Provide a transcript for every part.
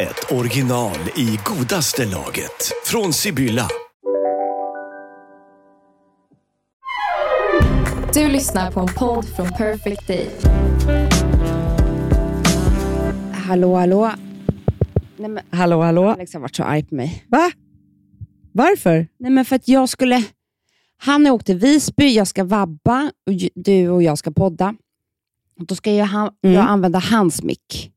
ett original i godaste laget. Från Sibylla. Du lyssnar på en podd från Perfect Day. Hallå, hallå. Nej, men Hallå, hallå. Alex har varit så arg på mig. Va? Varför? Nej, men för att jag skulle... Han har åkt till Visby, jag ska vabba och du och jag ska podda. Och Då ska jag, han, Mm. jag använda hans mick.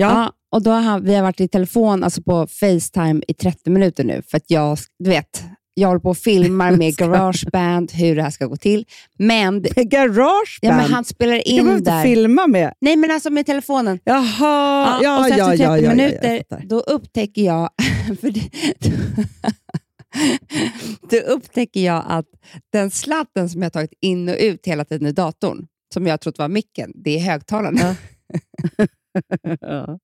Ja. och då har vi har varit i telefon, alltså på Facetime i 30 minuter nu. För att jag, du vet, jag håller på och filmar med Garageband hur det här ska gå till. Men, det- Garageband? ja, men han spelar in inte där. filma med. Nej, men alltså med telefonen. Jaha, ja, och sen ja, efter ja, 30 ja, ja, minuter, jag fattar. då upptäcker jag... För det, då upptäcker jag att den sladden som jag tagit in och ut hela tiden i datorn, som jag trott var micken, det är högtalarna. Ja.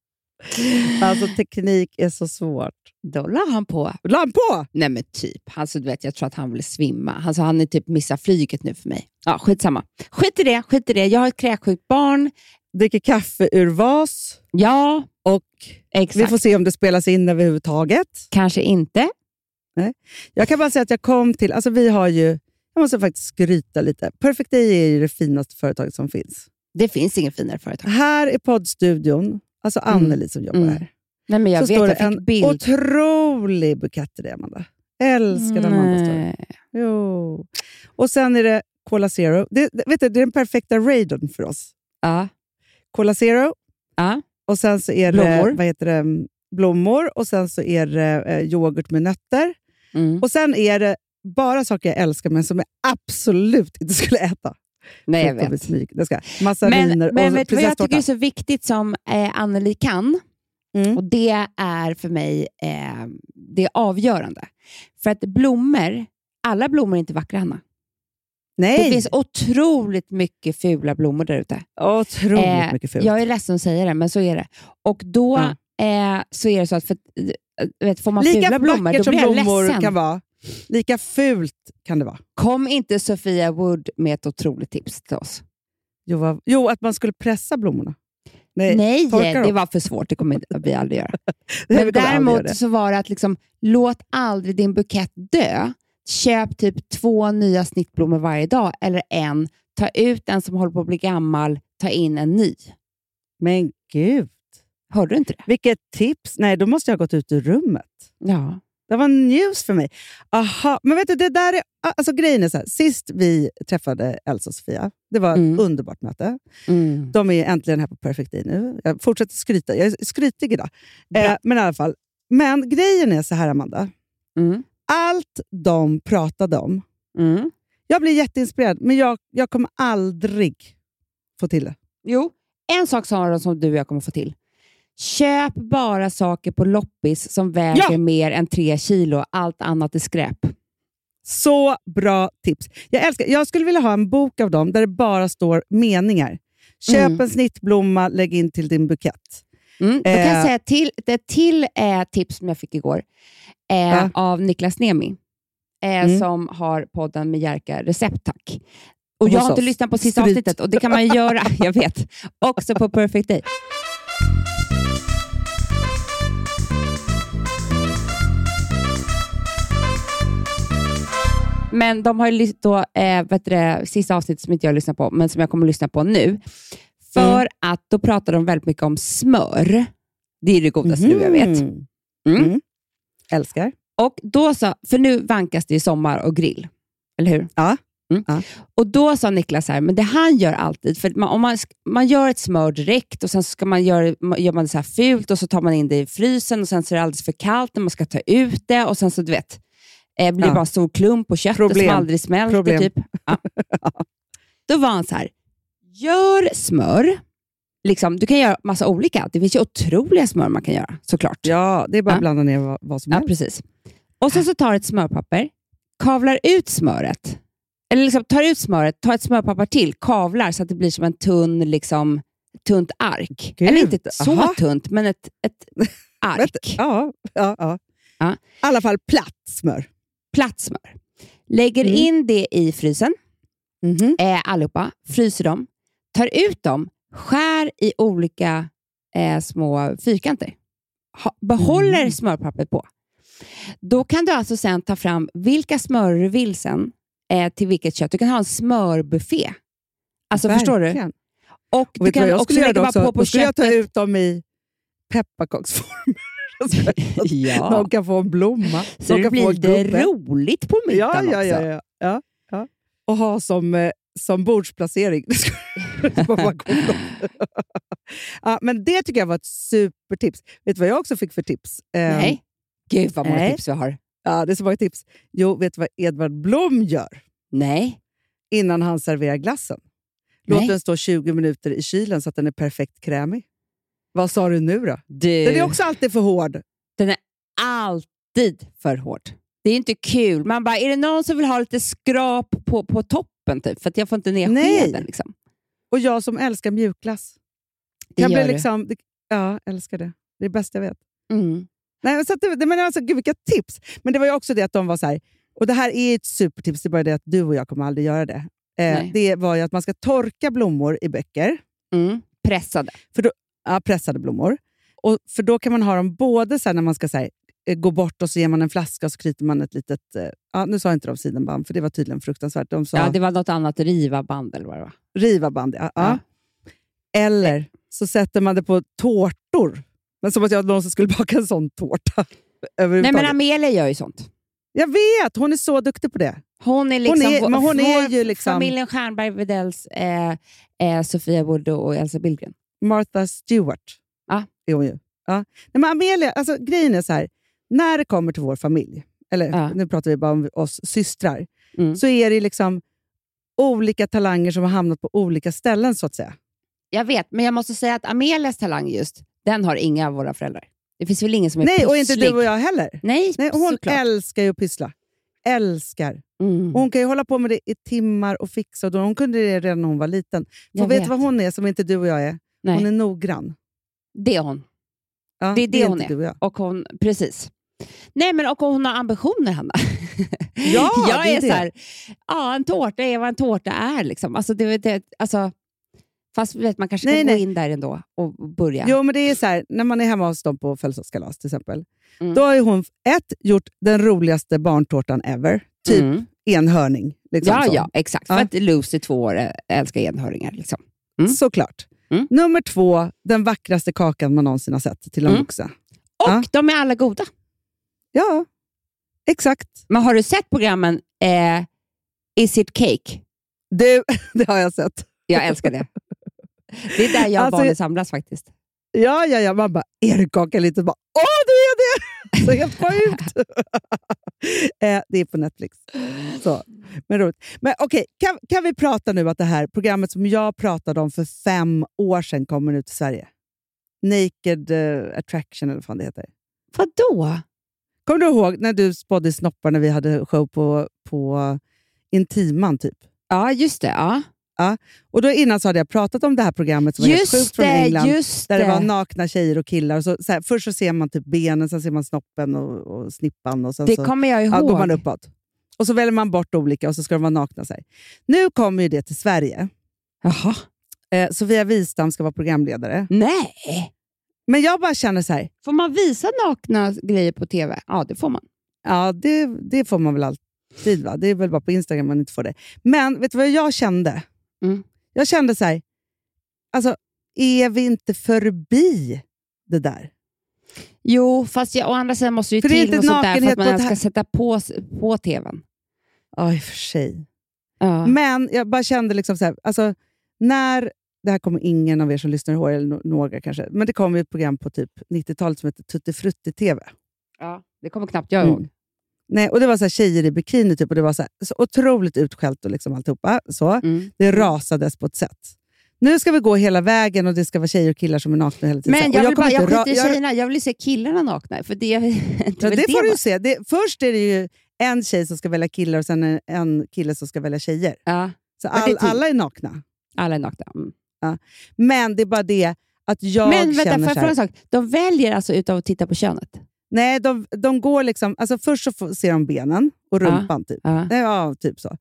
Alltså teknik är så svårt. Då la han på. La han på? Nej men typ. Alltså, du vet, jag tror att han vill svimma. Alltså, han är typ missar flyget nu för mig. Ja, skitsamma. Skit i det, skit i det. Jag har ett kräksjukt barn. Dricker kaffe ur vas Ja, och exakt. vi får se om det spelas in överhuvudtaget. Kanske inte. Jag kan bara säga att jag kom till, alltså vi har ju, jag måste faktiskt skryta lite. Perfect Day är ju det finaste företaget som finns. Det finns ingen finare företag. Här i poddstudion, alltså Anneli som jobbar Mm. här, Nej, men jag så vet, står det en bild. otrolig bukett till dig, Amanda. Älskar Amanda. Står. Jo. Och sen är det Cola Zero. Det, det, vet du, det är den perfekta raiden för oss. Ja. Cola Zero, Ja. och sen så är Blommor. det vad heter det, blommor och sen så är det eh, yoghurt med nötter. Mm. Och sen är det bara saker jag älskar men som jag absolut inte skulle äta. Nej, jag vet. Det ska. Massariner Men, men vet vad jag tycker är så viktigt som eh, Anneli kan? Mm. Och Det är för mig eh, det är avgörande. För att blommor, alla blommor är inte vackra, Hanna. Nej, Det finns otroligt mycket fula blommor där ute. otroligt Eh, mycket fult. Jag är ledsen att säga det, men så är det. Och då eh, så är det så att, för, eh, vet, får man Lika fula blommor, vackert då som blir jag blommor ledsen. kan vara, lika fult kan det vara. Kom inte Sofia Wood med ett otroligt tips till oss. Jo, vad- jo att man skulle pressa blommorna. Nej, Nej, det var för svårt. Det kommer vi aldrig göra. Men göra däremot det. så var det att liksom, låt aldrig din bukett dö. Köp typ två nya snittblommor varje dag, eller en. Ta ut en som håller på att bli gammal, ta in en ny. Men gud, Hörde du inte det? vilket tips. Nej, då måste jag ha gått ut ur rummet. Ja. Det var news för mig. Aha, men vet du, det där är, alltså grejen är så här, sist vi träffade Elsa och Sofia, det var ett Mm. underbart möte. Mm. De är äntligen här på Perfect Day nu. Jag fortsätter skryta. Jag är skrytig idag. Bra. Eh, men i alla fall. Men grejen är så här, Amanda. Mm. Allt de pratade om, Mm. jag blir jätteinspirerad, men jag, jag kommer aldrig få till det. Jo, en sak sa de som du och jag kommer få till. Köp bara saker på loppis som väger Ja! mer än tre kilo. Allt annat är skräp. Så bra tips. Jag, älskar, jag skulle vilja ha en bok av dem där det bara står meningar. Köp Mm. en snittblomma, lägg in till din bukett. Mm. Då kan Eh. jag säga till, ett till eh, tips som jag fick igår eh, Ja. av Niklas Nemi, eh, Mm. som har podden med Jerka Recept Tack. Och jag har inte lyssnat på sista Skryt. avsnittet och det kan man göra, jag vet, också på Perfect Day. Men de har ju då, eh, vet det, sista avsnittet som inte jag lyssnar på, men som jag kommer att lyssna på nu. För Mm. att då pratar de väldigt mycket om smör. Det är det godaste du och jag vet. Mhm. Mm. Mm. Älskar. Och då sa, för nu vankas det ju sommar och grill, eller hur? Ja. Mm. Ja. Och då sa Niklas här, men det han gör alltid, för man, om man, man gör ett smör direkt och sen ska man göra, ma- gör man det så här fult och så tar man in det i frysen och sen så är det alldeles för kallt när man ska ta ut det och sen så du vet, eh, blir det Ja. bara stor klump på köttet Problem. som aldrig smälter. Problem. Typ. Ja. Då var han så här, gör smör, Liksom, du kan göra massa olika. Det finns ju otroliga smör man kan göra, såklart. Ja, det är bara att Ja. blanda ner vad, vad som Ja, helst. precis. Och sen så tar du ett smörpapper, kavlar ut smöret. Eller liksom tar ut smöret, tar ett smörpapper till, kavlar så att det blir som en tunn, liksom, tunt ark. Gud, Eller inte så aha. tunt, men ett, ett ark. Ja, ja, ja. Ja. I alla fall platt smör. Platt smör. Lägger Mm. in det i frysen, Mhm. eh, allihopa, fryser dem, tar ut dem, skär i olika eh, små fyrkanter. Ha, behåller Mm. smörpappret på. Då kan du alltså sen ta fram vilka smör du vill sen eh, till vilket kött. Du kan ha en smörbuffé. Alltså förstår du? Och, Och du kan jag också lägga också? på på Då skulle jag ta köttet. ut dem i pepparkaksform. Ja. Någon kan få en blomma. Så någon det blir lite roligt på middagen ja, ja, också. ja, ja. Och ha som, eh, som bordsplacering. Ja, men det tycker jag var ett supertips. Vet du vad jag också fick för tips? Eh, Nej. Gud vad många Nej. tips vi har. Ja, det är så många tips. Jo, vet du vad Edvard Blom gör Nej. innan han serverar glassen? Låt Nej. den stå 20 minuter i kylen så att den är perfekt krämig. Vad sa du nu då? Du, Den är också alltid för hård. den är alltid för hård. Det är inte kul. Man bara, är det någon som vill ha lite skrap på, på toppen? Typ, för att jag får inte ner Nej. skeden. Liksom. Och jag som älskar mjukglass. Det Kan gör bli liksom, det, ja, älskar det. Det är det bästa jag vet. Mm. Nej, så det, men alltså, gud, vilka tips! Men det var ju också det att de var så här, och det här är ett supertips, det är bara det att du och jag kommer aldrig göra det. Eh, det var ju att man ska torka blommor i böcker, Mm. Pressade. Ja, pressade blommor. Och, för då kan man ha dem både så när man ska så här, eh, gå bort och så ger man en flaska och så knyter man ett litet... Eh, ja, nu sa inte de sidenband, för det var tydligen fruktansvärt. De sa Ja, det var något annat riva band eller vad det var. riva band. Ja, ja. Eller så sätter man det på tårtor. Men som att jag någonsin skulle baka en sån tårta. Nej, men Amelia gör ju sånt. Jag vet! Hon är så duktig på det. Hon är liksom, Hon är- men hon är ju liksom- familjen Stjernberg Widells eh, eh, Sofia Wood och Elsa Billgren. Martha Stewart Ja. är hon ju. Ja. Nej, men Amelia, alltså, grejen är så här. När det kommer till vår familj, eller Ja. nu pratar vi bara om oss systrar, Mm. så är det liksom olika talanger som har hamnat på olika ställen så att säga. Jag vet, men jag måste säga att Amelias talang just, den har inga av våra föräldrar. Det finns väl ingen som är Nej, och inte pysslig? du och jag heller. Nej, Nej, hon såklart. älskar ju att pyssla. Älskar. Mm. Hon kan ju hålla på med det i timmar och fixa. Och då- hon kunde det redan när hon var liten. För Jag vet du vet. vad hon är som inte du och jag är? Nej, Hon är noggrann. det är hon. Ja, Det är det hon inte är. Och. Och hon, precis. Nej, men och hon har ambitioner, Hanna. Ja, jag det är är, det. så här, ja, en tårta är vad en tårta är. Liksom. Alltså, det, det, alltså, fast vet, man kanske Nej, kan nej. gå in där ändå och börja. Jo, men det är så här, när man är hemma hos dem på födelsedagskalas till exempel. Mm. Då har hon ett, gjort den roligaste barntårtan ever. Typ Mm. enhörning. Liksom Ja, så. ja, exakt. Ja. För att Lucy, två år, älskar enhörningar. Liksom. Mm. Såklart. Mm. Nummer två, den vackraste kakan man någonsin har sett till en Mm. vuxen. Och Ja. de är alla goda. Ja, exakt. Men har du sett programmen eh, Is it cake? Du, det har jag sett. Jag älskar det. Det är där jag och Alltså- barnen samlas faktiskt. Ja, ja, ja. Man bara, är det kaka lite? Bara, Åh, det är det! Så helt sjukt. eh, det är på Netflix. Så, men roligt. Men okej, kan, kan vi prata nu att det här programmet som jag pratade om för fem år sedan kommer nu till Sverige? Naked eh, Attraction, eller vad fan det heter. Vadå? Kommer du ihåg när du spådde snoppar när vi hade show på, på Intiman? typ? Ja, just det. Ja. Och då Innan så hade jag pratat om det här programmet som var helt sjukt från det, England. just Där det det. var nakna tjejer och killar. Så, så här, först så ser man typ benen, sen ser man snoppen och, och snippan. Och sen Det så kommer jag ihåg. ja, går man uppåt. Och så väljer man bort olika och så ska de vara nakna. Så här. Nu kommer ju det till Sverige. Jaha. Eh, Sofia Wistam ska vara programledare. Nej. Men jag bara känner så här, Får man visa nakna grejer på tv? Ja, det får man. ja det, det får man väl alltid. Va? Det är väl bara på Instagram man inte får det. Men vet du vad jag kände? Mm. Jag kände så här, alltså är vi inte förbi det där? Jo, fast jag, å andra sidan måste ju För till något sånt där för att man ens ska sätta på, på tvn. Ja, i och för sig. Ja. Men jag bara kände liksom så här, alltså, när, det här kommer ingen av er som lyssnar ihåg, eller några kanske, men det kom ju ett program på typ 90-talet som hette Tutti Frutti TV. ja, det kommer knappt jag Mm. Nej, och det var så här tjejer i bikini typ, och det var så, här, så otroligt utskällt och liksom alltihopa. Så. Mm. Det rasades på ett sätt. Nu ska vi gå hela vägen och det ska vara tjejer och killar som är nakna hela tiden. Men Och jag, vill bara, jag skiter i jag- tjejerna. Jag vill ju se killarna nakna. För det, det, Ja, väl det får du se. Det, först är det ju en tjej som ska välja killar och sen en, kille som ska välja tjejer. Ja, Så det all, typ- alla är nakna. alla är nakna. Mm. Men det är bara det att jag Men vänta, känner får jag så fråga här, en sak? De väljer alltså utav att titta på könet? Nej, de, de går liksom... Alltså först så får, ser de benen och rumpan. Typ. Ja. Ja, typ så.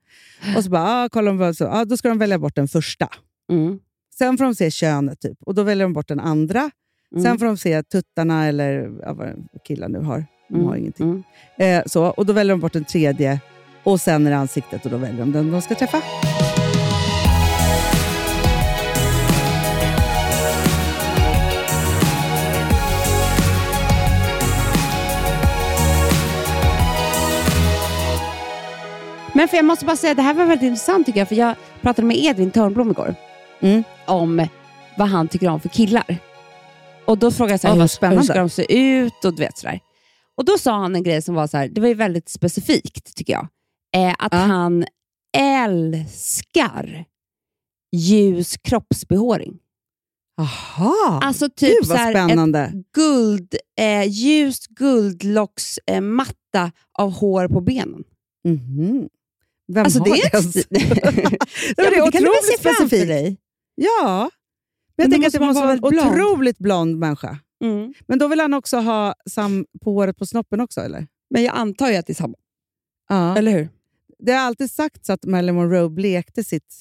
Och så bara, ah, kollar de så. Ah, då ska de välja bort den första. Mm. Sen får de se könet typ. och då väljer de bort den andra. Mm. Sen får de se tuttarna eller ja, vad killar nu har. De har Mm. ingenting. Mm. Eh, så, och Då väljer de bort den tredje och sen är det ansiktet och då väljer de den de ska träffa. Men för jag måste bara säga, det här var väldigt intressant tycker jag, för jag pratade med Edvin Törnblom igår Mm. om vad han tycker om för killar. Och Då frågade jag så här, vad hur, spännande. hur ska de se ut och du vet sådär. Och Då sa han en grej som var så här, det var ju väldigt specifikt tycker jag. Eh, att Ja. han älskar ljus kroppsbehåring. Aha! Alltså typ Gud så här, ett guld, eh, ljust guldlocksmatta eh, av hår på benen. Mhm. Vem Alltså har det är ens? men Ja, det är det kan du väl otroligt se framför dig? Ja, men jag Men då tänker att det måste vara en blond. otroligt blond människa. Mm. Men då vill han också ha sam på håret på snoppen också, eller? Men jag antar ju att det är samma. Ja. Eller hur? Det har alltid sagts att Marilyn Monroe blekte sitt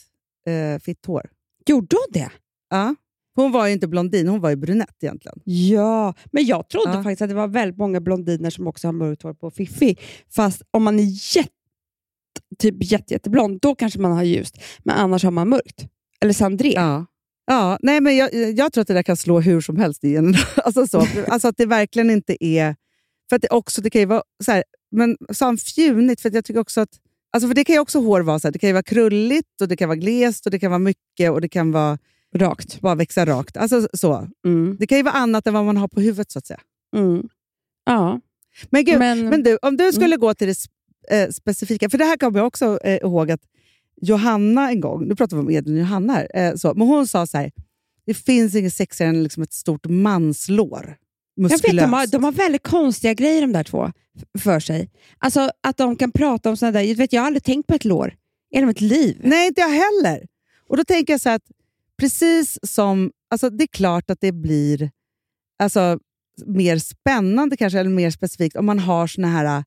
eh, fitthår. Gjorde hon det? Ja. Hon var ju inte blondin, hon var ju brunett egentligen. Ja, men jag trodde Ja. faktiskt att det var väldigt många blondiner som också har mörkt hår på Fiffi. Fast om man är jätte, typ jätte, jätteblond, då kanske man har ljust. Men annars har man mörkt. Eller Sandré. Ja. Ja, nej, men jag, jag tror att det där kan slå hur som helst i generna. Alltså, så. alltså att det verkligen inte är... För att det också, det kan ju vara så här, men sa han fjunigt? För jag tycker också att... Alltså för det kan ju också hår vara så här, det kan vara krulligt, och det kan vara glest, och det kan vara mycket och det kan vara Rakt. bara växa rakt. Alltså så. Mm. Det kan ju vara annat än vad man har på huvudet så att säga. Mm. Ja. Men gud, men, Men, du, om du skulle gå till det eh, specifika, för det här kommer jag också eh, ihåg att Johanna en gång, nu pratar vi om Edvin och Johanna här, eh, så, men hon sa så här, det finns inget sexigare än liksom ett stort manslår. jag vet, Muskulöst. de, har, de har väldigt konstiga grejer de där två för sig. Alltså att de kan prata om sådana där... Jag, vet, jag har aldrig tänkt på ett lår. De ett liv? Nej, inte jag heller. Och då tänker jag så här att precis som, alltså det är klart att det blir alltså, mer spännande kanske, eller mer specifikt om man har såna här...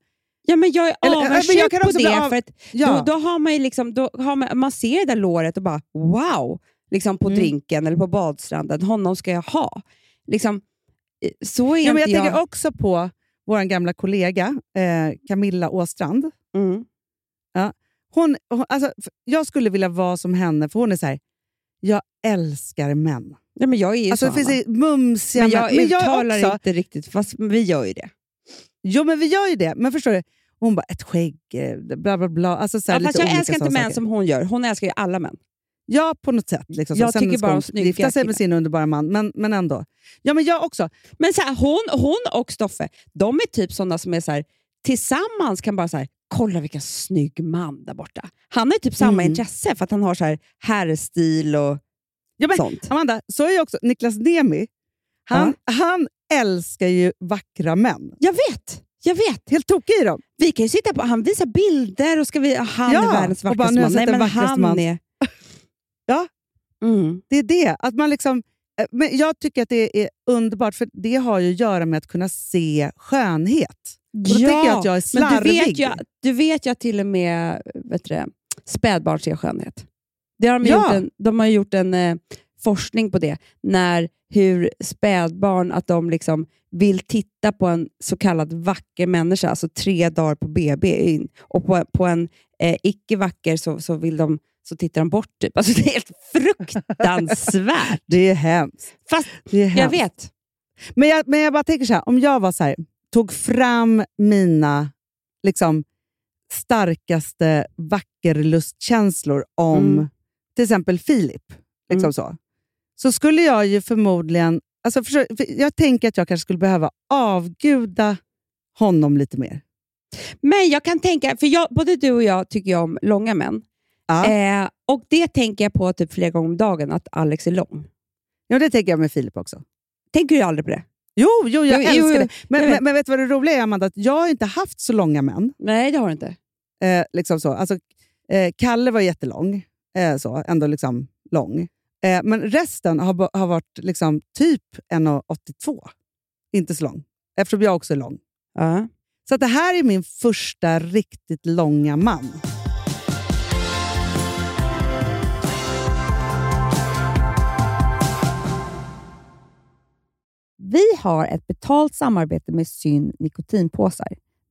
Ja, men jag är Eller, ja, men avundsjuk jag kan på också det. av- För att Ja, Då, då har man liksom, då har man, man ser det där låret och bara wow, liksom på Mm. drinken eller på badstranden. Honom ska jag ha. Liksom, eh, så är ja, men jag jag. tänker också på vår gamla kollega eh, Camilla Åstrand. Mm. Hon, hon, alltså, jag skulle vilja vara som henne, för hon är så här, jag älskar män. Ja, men jag är ju Alltså, så, det finns mumsiga Men jag män. uttalar också, inte riktigt, fast vi gör ju det. Jo, men vi gör ju det. Men förstår du? Hon bara, ett skägg, eh, bla bla bla. Alltså, så här, Ja, lite jag älskar inte män saker. som hon gör. Hon älskar ju alla män. Ja, på något sätt. Liksom. Jag Sen tycker bara hon snygga gifta sig med sin underbara man, men, men ändå. Ja, men jag också. Men så här, hon, hon och Stoffe, de är typ sådana som är så här, tillsammans kan bara så här, kolla vilken snygg man där borta. Han har typ samma Mm. intresse för att han har så här herrstil och Ja, men, sånt. Amanda, så är ju också Niklas Nemi. Han, han älskar ju vackra män. Jag vet, jag vet. Helt tokig i dem. Vi kan ju sitta på, han visar bilder och ska vi, han Ja, är världens vackraste man. Nej, men han man. är... Ja. Mm. Det är det. Att man liksom, eh, men jag tycker att det är underbart, för det har ju att göra med att kunna se skönhet. Och då tänker jag att jag är men slarvig. du vet, ju, du vet ju att till och med vet du, spädbarn ser skönhet. Det har de, Ja. gjort en, de har gjort en eh, forskning på det, när hur spädbarn att de liksom vill titta på en så kallad vacker människa, alltså tre dagar på BB, och på, på en eh, icke vacker så, så, vill de, så tittar de bort. Typ. Alltså, det är helt fruktansvärt. Det är hemskt. Fast är jag hemskt. vet. Men jag, men jag bara tänker så här, om jag var så här, tog fram mina liksom, starkaste vackerlustkänslor om Mm. till exempel Filip, liksom Mm. så, så skulle jag ju förmodligen... Alltså för, för jag tänker att jag kanske skulle behöva avguda honom lite mer. Men jag kan tänka, för jag, både du och jag tycker ju om långa män. Ja. Eh, Och det tänker jag på typ flera gånger om dagen, att Alex är lång. Ja, det tänker jag med Filip också. Tänker du aldrig på det? Jo, jo jag Jo, älskar jo, det. Men, jag vet. men, men vet du vad det roliga är, Amanda? Att jag har inte haft så långa män. Nej, det har du inte. Eh, liksom så. Alltså, eh, Kalle var jättelång, eh, så, ändå liksom lång. Eh, men resten har, har varit liksom typ 1,82. Inte så lång, eftersom jag också är lång. Ja. Så att det här är min första riktigt långa man. Vi har ett betalt samarbete med Syn nikotinpåsar.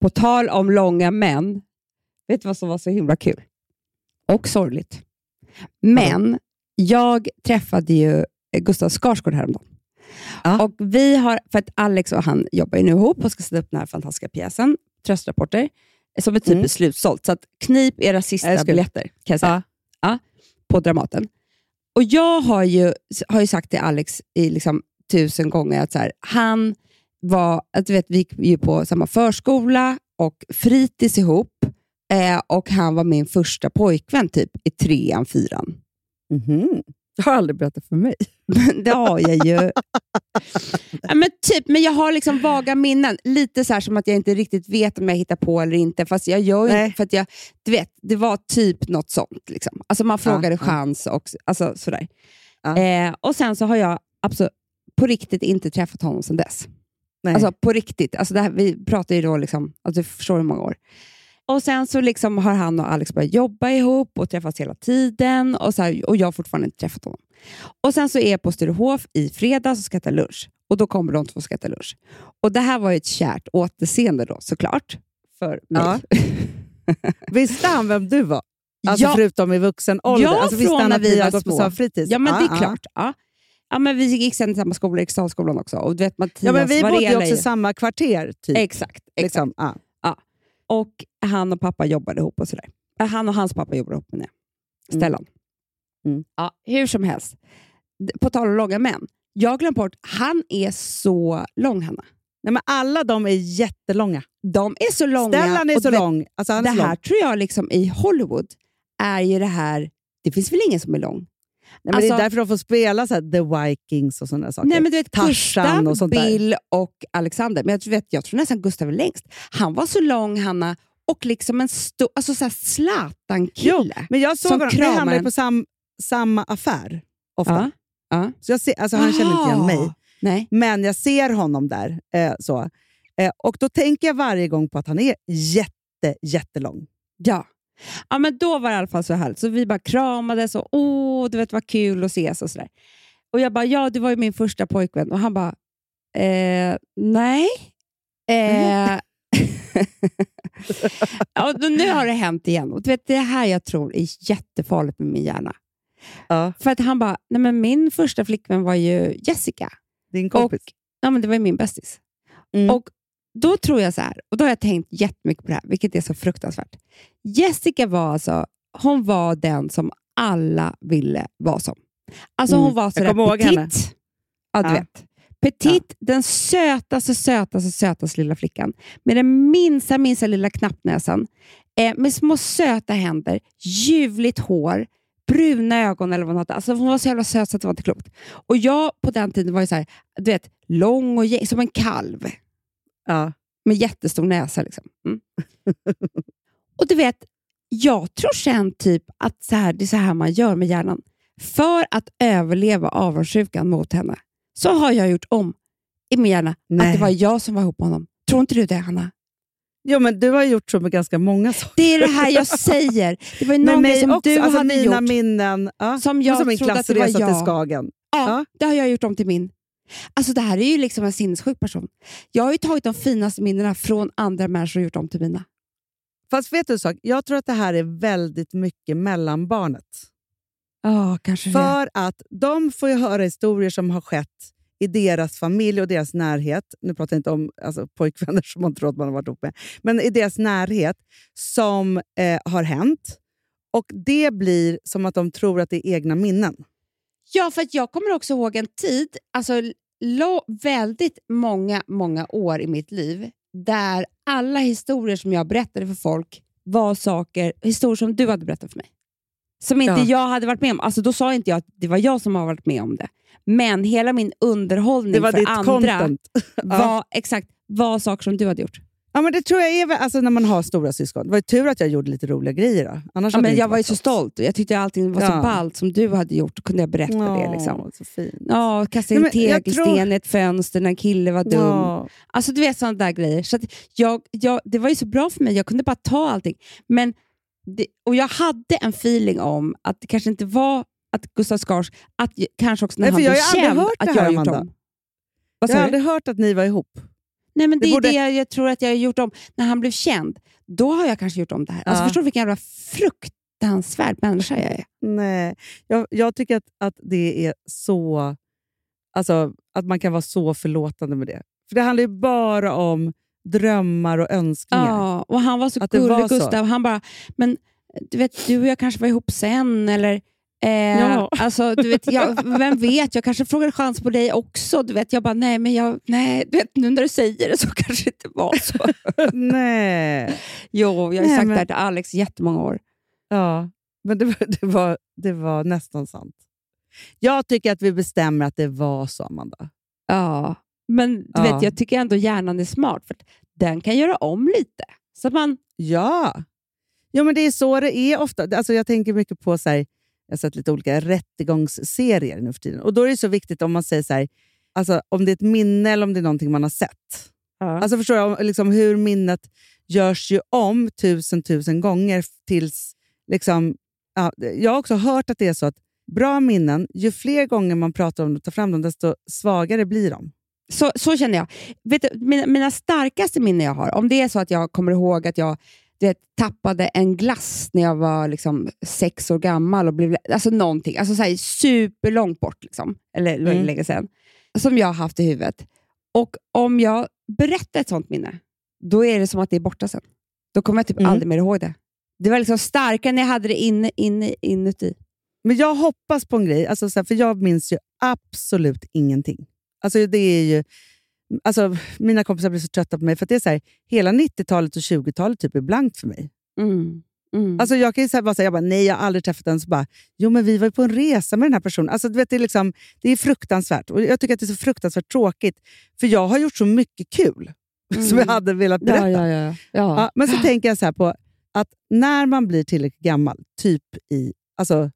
På tal om långa män, vet du vad som var så himla kul? Och sorgligt. Men jag träffade ju Gustav Skarsgård häromdagen. Ja. Och vi har, för att Alex och han jobbar ju nu ihop och ska sätta upp den här fantastiska pjäsen, Tröstrapporter, som är typ Mm. slutsålt. Så att knip era sista skulle- biljetter, kan jag säga. Ja. Ja, på Dramaten. Och jag har ju, har ju sagt till Alex i liksom tusen gånger att så här, han var, att du vet, vi gick ju på samma förskola och fritids ihop. Eh, och han var min första pojkvän typ i trean, fyran. Mhm. Du har aldrig berättat för mig. det har jag ju. ja, men, typ, men jag har liksom vaga minnen. Lite så här som att jag inte riktigt vet om jag hittar på eller inte. Fast jag gör ju inte för att jag, du vet, det var typ något sånt. Liksom. Alltså man frågade ja. chans och alltså, sådär. Ja. Eh, och sen så har jag absolut, på riktigt inte träffat honom sedan dess. Nej. Alltså på riktigt. Alltså det här, vi pratar ju då, liksom, alltså, du förstår hur många år. Och Sen så liksom har han och Alex börjat jobba ihop och träffas hela tiden och, så här, och jag har fortfarande inte träffat honom. Och Sen så är jag på Sturehof i fredags och ska äta lunch. Och Då kommer de två och ska äta lunch. Och Det här var ju ett kärt återseende då såklart. För mig. Ja. Visste han vem du var? Alltså Ja. förutom i vuxen ålder? Ja, alltså, från när vi var små. Ja, men det Ja, är klart. Ja. Ja, men vi gick sen i samma skola, Eriksdalsskolan också. Och vet, Mattias Ja, men vi bodde ju också i samma kvarter. Typ. Exakt. exakt. Liksom. Ja. Och han och pappa jobbade ihop och sådär. Äh, Han och hans pappa jobbade ihop med det. Mm. Stellan. Mm. Ja, hur som helst. På tal om långa män. Jag har glömt bort, han är så lång, Hanna. Nej, men alla de är jättelånga. De är så långa. Stellan är så du vet, lång. Alltså, Det här lång. tror jag liksom i Hollywood är ju det här... Det finns väl ingen som är lång? Nej, men alltså- det är därför de får spela så här, The Vikings och sådana saker. Nej, men du vet, Tarzan Gustav, och sånt där. Bill och Alexander. Men jag, vet, jag tror nästan Gustav är längst. Han var så lång, Hanna, och liksom en stor... Alltså så Zlatan-kille. Men jag såg honom, vi hamnade på sam, samma affär ofta. Ja. Ja. Så jag ser, alltså, han känner inte igen mig. Nej. Men jag ser honom där. Eh, så. Eh, och Då tänker jag varje gång på att han är jätte, jättelång. Ja. Ja, men då var det i alla fall så härligt. Så vi bara kramades och åh, du vet vad kul att ses och sådär. Och jag bara, ja, du var ju min första pojkvän. Och han bara, eh, nej. Eh, ja, då, nu har det hänt igen. Och du vet, det här jag tror är jättefarligt med min hjärna. Ja. För att han bara, nej men min första flickvän var ju Jessica. Din kompis. Och, ja, men det var ju min bästis. Mm. Och då tror jag så här, och då har jag tänkt jättemycket på det här, vilket är så fruktansvärt. Jessica var alltså, hon var den som alla ville vara som. Alltså Mm. hon var kommer ihåg petit. Ja, du Ja. vet. Petit, den sötaste, sötaste, sötaste lilla flickan. Med den minsta, minsta lilla knappnäsan. Eh, med små söta händer, ljuvligt hår, bruna ögon eller vad hon hade. Alltså hon var så jävla söt så att det var inte klokt. Och jag på den tiden var ju så här, du vet, lång och som en kalv Ja. med jättestor näsa. Liksom. Mm. och du vet, jag tror sen typ att så här, det är så här man gör med hjärnan. För att överleva avundsjukan mot henne så har jag gjort om i min hjärna att Nej. det var jag som var ihop med honom. Tror inte du det, Hanna? Jo, men du har gjort så med ganska många saker. Det är det här jag säger. Det var ju någonting som också. du alltså, hade mina gjort. minnen. Ja. Som jag som min trodde att det var klassresa till jag. Skagen. Ja, Ja. det har jag gjort om till min. Alltså det här är ju liksom en sinnessjuk person. Jag har ju tagit de finaste minnena från andra människor och gjort dem till mina. Fast vet du en sak? Jag tror att det här är väldigt mycket mellanbarnet. Ja, kanske det. För att de får ju höra historier som har skett i deras familj och deras närhet. Nu pratar jag inte om alltså, pojkvänner som man tror att man har varit ihop med. Men i deras närhet som eh, har hänt. Och det blir som att de tror att det är egna minnen. Ja, för jag kommer också ihåg en tid, alltså väldigt många, många år i mitt liv, där alla historier som jag berättade för folk var saker, historier som du hade berättat för mig. Som inte Ja. jag hade varit med om. Alltså då sa inte jag att det var jag som har varit med om det. Men hela min underhållning Det var för andra content. var, exakt, var saker som du hade gjort. Ja, men det tror jag är alltså, när man har stora syskon. Det var ju tur att jag gjorde lite roliga grejer. Då. Annars Ja, det men jag var ju så stolt. Jag tyckte allting var så Ja. ballt som du hade gjort. Kunde jag berätta det. Liksom. Så fint. Ja, kasta in tegelsten tror- i ett fönster när en kille var dum. Ja. Alltså du vet sådana där grejer. Så jag, jag, det var ju så bra för mig, jag kunde bara ta allting. Men det, och jag hade en feeling om att det kanske inte var att Gustav Skars, att kanske också när Nej, för han jag blev känd, hört att det jag här, har gjort Amanda. Jag har aldrig hört att ni var ihop. Nej, men det, det är borde- det jag, tror att jag har gjort om. När han blev känd, då har jag kanske gjort om det här. Alltså, Ja. förstår du vilken jävla fruktansvärd människa jag är? Nej, jag, jag tycker att, att det är så... Alltså, att man kan vara så förlåtande med det. För det handlar ju bara om drömmar och önskningar. Ja, och han var så Att det var gullig, så. Gustav. Han bara, men du vet, du och jag kanske var ihop sen, eller eh, Ja. alltså, du vet, jag, vem vet, jag kanske frågade chans på dig också. Du vet, jag bara, nej, men jag, nej, du vet, nu när du säger det så kanske det inte var så. Nej. jo, jag har Nej, sagt men- det här till Alex jättemånga år. Ja, men det, var- det, var, det var nästan sant. Jag tycker att vi bestämmer att det var så, Amanda. Ja, men du Ja. vet, jag tycker ändå hjärnan är smart, för den kan göra om lite. Så man, Ja, ja men det är så det är ofta. Alltså jag tänker mycket på, så här, jag har sett lite olika rättegångsserier nu för tiden. Och Då är det så viktigt om man säger så här, alltså, om det är ett minne eller om det är någonting man har sett. Alltså förstår jag, liksom, hur minnet görs ju om tusen, tusen gånger tills... Liksom, ja, jag har också hört att det är så att bra minnen, ju fler gånger man pratar om det och tar fram dem, desto svagare blir de. Så, så känner jag. Vet du, mina, mina starkaste minnen jag har, om det är så att jag kommer ihåg att jag du vet, tappade en glass när jag var liksom, sex år gammal, och blev, alltså någonting, alltså så här, superlångt bort, liksom, eller Mm. länge sedan, som jag har haft i huvudet. Och om jag berättar ett sånt minne, då är det som att det är borta sen. Då kommer jag typ Mm. aldrig mer ihåg det. Det var liksom starkare när jag hade det inne, inne, inuti. Men jag hoppas på en grej, alltså, här, för jag minns ju absolut ingenting. Alltså, det är ju, alltså, mina kompisar blir så trötta på mig, för det är så här, hela 90-talet och 20-talet typ är blankt för mig. Mm. Mm. Alltså, jag kan ju så bara säga, jag bara, nej jag har aldrig träffat den. Så bara, jo men vi var ju på en resa med den här personen. Alltså, du vet, det, är liksom, det är fruktansvärt. Och Jag tycker att det är så fruktansvärt tråkigt, för jag har gjort så mycket kul som jag hade velat berätta. ja, ja, ja. ja. Ja, men så tänker jag så här på att när man blir tillräckligt gammal, typ i alltså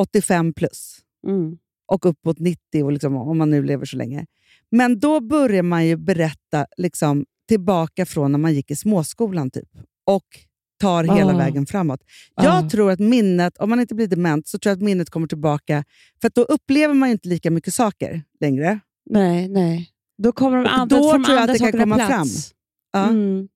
85 plus Mm. och upp mot 90, och liksom, om man nu lever så länge. Men då börjar man ju berätta liksom, tillbaka från när man gick i småskolan typ, och tar hela Ah. vägen framåt. Jag Ah. tror att minnet, om man inte blir dement, så tror jag att minnet kommer tillbaka. För då upplever man inte lika mycket saker längre. Nej, nej. Då kommer de andra, då tror jag att det kan komma plats. Ja. Mm.